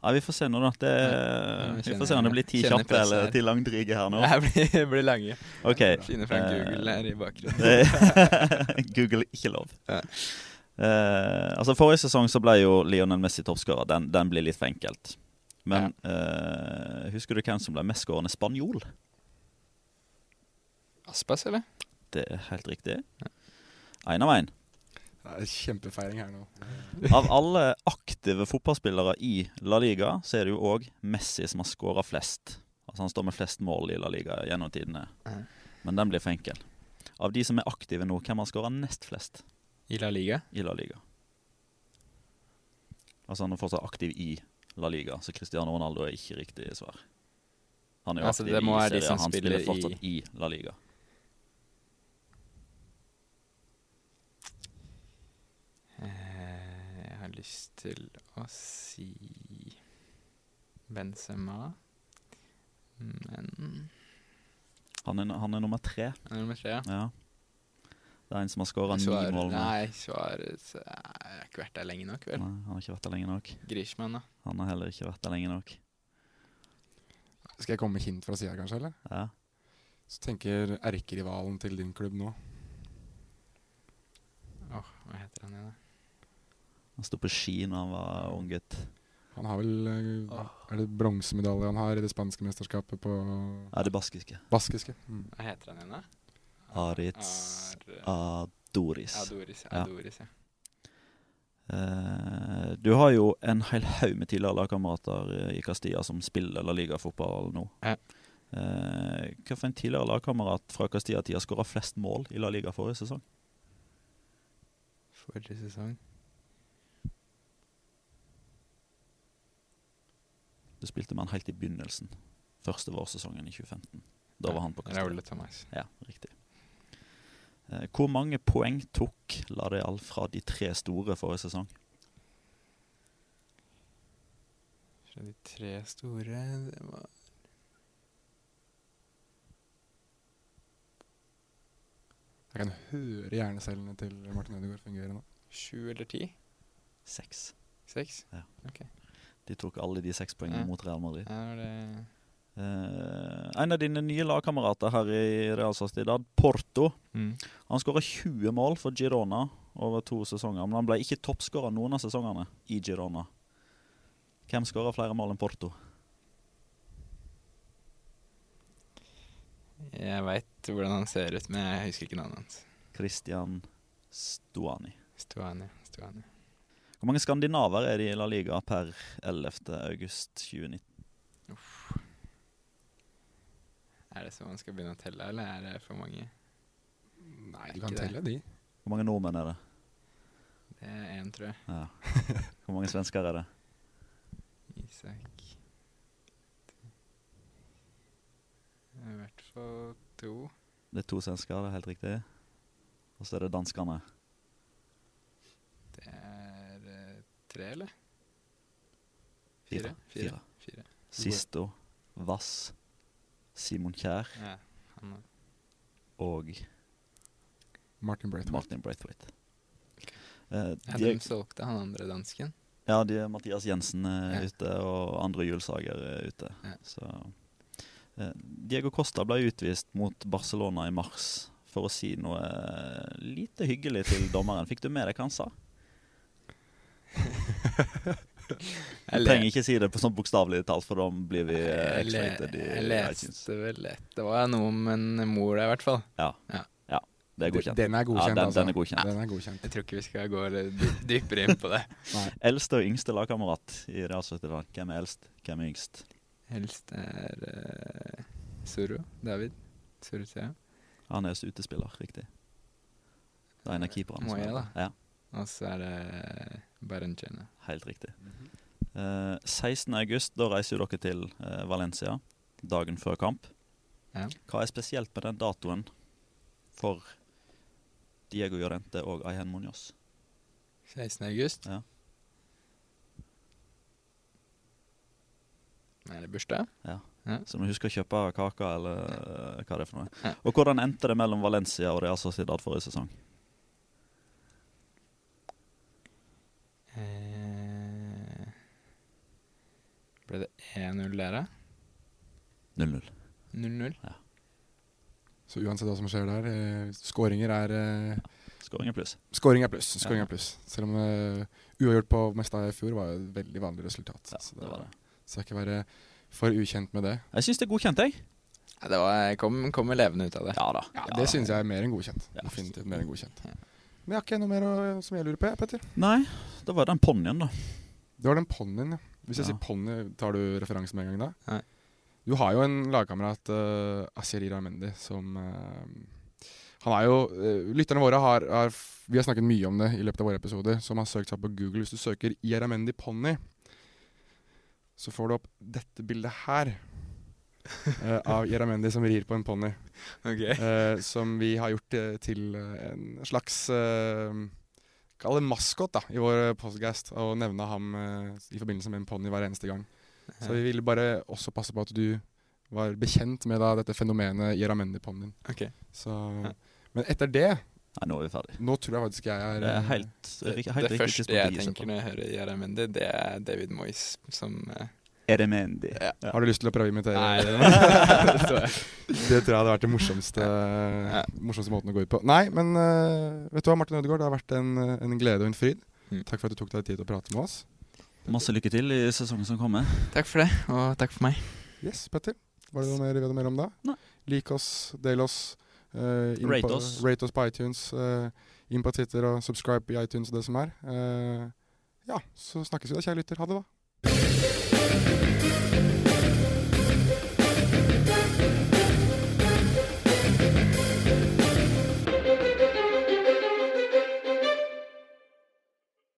ja, Vi får se nå, da. Det, Ja, vi vi får se om det blir ti kjappe eller ti langdrige her nå. [laughs] Det blir, blir lange. Ok. Finner fram Eh, Google her i bakgrunnen. [laughs] Google ikke lov. Ja. Uh, altså Forrige sesong så ble jo Lionel Messi toppskårer. Den, den blir litt for enkelt. Men eh, husker du hvem som ble mestskårende spanjol? Aspas, eller? Det er helt riktig. Én av én. Kjempefeiring her nå. Av alle aktive fotballspillere i La Liga, så er det jo òg Messi som har skåra flest. Altså Han står med flest mål i La Liga gjennom tidene. Ja. Men den blir for enkel. Av de som er aktive nå, hvem har skåra nest flest I La Liga? i La Liga? Altså Han er fortsatt aktiv i La Liga, så Cristiano Ronaldo er ikke riktig svar. Han er jo Altså, aktiv det må i være de som han spiller spiller fortsatt i La Liga. Eh, jeg har lyst til å si Benzema. Men Han er, han er nummer tre. Han er nummer tre, ja. Ja. Det er en som har skåra ni mål. nå. Nei, svaret Jeg har ikke vært der lenge nok, vel. Nei, han har ikke vært der lenge nok. Grishman, da. Han har heller ikke vært der lenge nok. Skal jeg komme med hint fra sida, kanskje? eller? Ja. Så tenker erkerivalen til din klubb nå. Åh, hva heter han igjen, da? Han sto på ski når han var ung gutt. Han har vel eh, Er det bronsemedalje han har i det spanske mesterskapet på Ja, det baskiske. baskiske? Mm. Hva heter han igjen, da? Aritz Ar- Adoris. Adoris. Ja. Adoris, ja. Uh, du har jo en hel haug med tidligere lagkamerater eh, i Castilla som spiller La Liga-fotball nå. Ja. Uh, hva for en tidligere lagkamerat fra Castilla-tida skåra flest mål i La Liga forrige sesong? Forrige sesong. Du spilte med han helt i begynnelsen. Første vårsesongen i 2015. Da var han på Castilla. Raúl Thomas. Ja, riktig. Eh, hvor mange poeng tok La Real fra de tre store forrige sesong? Fra de tre store Det var Jeg kan høre hjernecellene til Martin Ødegaard fungere nå. sju eller ti? Seks. Seks? De tok alle de seks poengene Ja. mot Real Madrid. Ja, det en av dine nye lagkamerater her i Real Sociedad, Porto, mm. han skåra 20 mål for Girona over to sesonger. Men han ble ikke toppskåra noen av sesongene i Girona. Hvem skåra flere mål enn Porto? Jeg veit hvordan han ser ut, men jeg husker ikke navnet hans. Christian Stuani. Stuani. Stuani. Hvor mange skandinaver er det i La Liga per 11. august 2019? Er det så man skal begynne å telle, eller er det for mange? Nei, du kan telle de. Hvor mange nordmenn er det? Det er én, tror jeg. Ja. [laughs] Hvor mange svensker er det? Isak I hvert fall to. Det er to svensker, det er helt riktig. Og så er det danskene. Det er eh, tre, eller? Fire. Fire. Fire. Sisto, Vass, Simon Kjær Ja, han er og Martin Braithwaite. Martin Braithwaite. Eh, ja, de, De solgte han andre dansken. ja, de, Mathias Jensen er Ja. ute, og andre Julsager er ute. Ja. Så, eh, Diego Costa ble utvist mot Barcelona i mars for å si noe eh, lite hyggelig til dommeren. Fikk du med deg hva han sa? [laughs] Vi trenger ikke si det på sånn bokstavelig talt, for da blir vi excited. Jeg, jeg leste vel et Det var noe om en mor der, i hvert fall. Ja. Ja. ja. Det er godkjent. Den er godkjent, ja, den, altså. den er godkjent. Den er godkjent. Jeg tror ikke vi skal gå dypere inn på det. [laughs] Eldste og yngste lagkamerat i Real Sociedad. Hvem er eldst? Hvem er yngst? Helst er uh, Suro. David. Surusea. Han er utespiller, riktig. Det er en av keeperne. Moya, da. Ja, Og så er det Barenchene. helt riktig. Eh, 16. august, da reiser jo dere til eh, Valencia dagen før kamp. Ja. Hva er spesielt med den datoen for Diego Llorente og Ayhen Munoz? 16. august. Ja. Er det bursdag? Ja. Ja. Så må huske å kjøpe kake, eller ja. hva det er for noe. Ja. Og hvordan endte det mellom Valencia og Real Sociedad forrige sesong? Ble det 1-0 dere? da? 0-0. 0-0? Så uansett hva som skjer der, eh, skåringer er eh, Skåring er pluss. Skåring er pluss. Skåring Ja. er pluss. Selv om uh, uavgjort på mesta i fjor var et veldig vanlig resultat. Ja, så det var det. skal ikke være for ukjent med det. Jeg syns det er godkjent, jeg. Ja, det var, jeg kom, kom levende ut av det. Ja da. Ja, Det syns jeg er mer enn godkjent. Ja. Definitivt mer enn godkjent. Men jeg har ikke noe mer å, som jeg lurer på, jeg, Petter. Nei, det var den ponnien, da. Det var den ponnien, ja. Hvis jeg Ja. sier ponni, tar du referanse med en gang da? Nei. Du har jo en lagkamerat, uh, Asieri Iramendi, som uh, Han er jo uh, Lytterne våre har, har Vi har snakket mye om det i løpet av våre episoder, som har søkt seg på Google. Hvis du søker Iramendi ponni, så får du opp dette bildet her. Uh, av Ieramendi som rir på en ponni. [laughs] Okay. Uh, som vi har gjort uh, til eh, en slags Kall det maskot da, i vår podcast, og nevne ham eh, i forbindelse med en ponni hver eneste gang. Så vi ville bare også passe på at du var bekjent med da, dette fenomenet Ieramendi-ponnien. Okay. Så, Men etter det, Nei, nå er vi ferdig. nå tror jeg faktisk jeg er Det er eh, helt, Det, helt det første jeg tenker når jeg hører Jaramendi, det er David Moyes som eh, Er det Ja. Har du lyst til å prøve å imitere? Nei, det [laughs] tror jeg. Det tror jeg hadde vært det morsomste, morsomste måten å gå ut på. Nei, men uh, vet du hva, Martin Ødegaard, det har vært en, en glede og en fryd. Mm. Takk for at du tok deg tid til å prate med oss. Masse lykke til i sesongen som kommer. Takk for det, og takk for meg. Yes, Petter. Var det noe mer, vet du mer om da? Nei. Lik oss, del oss. Uh, Rate på, oss. Rate oss på iTunes. Uh, inn på Twitter og subscribe i iTunes og det som er. Uh, ja, så snakkes vi da, kjære lytter. Ha det, da.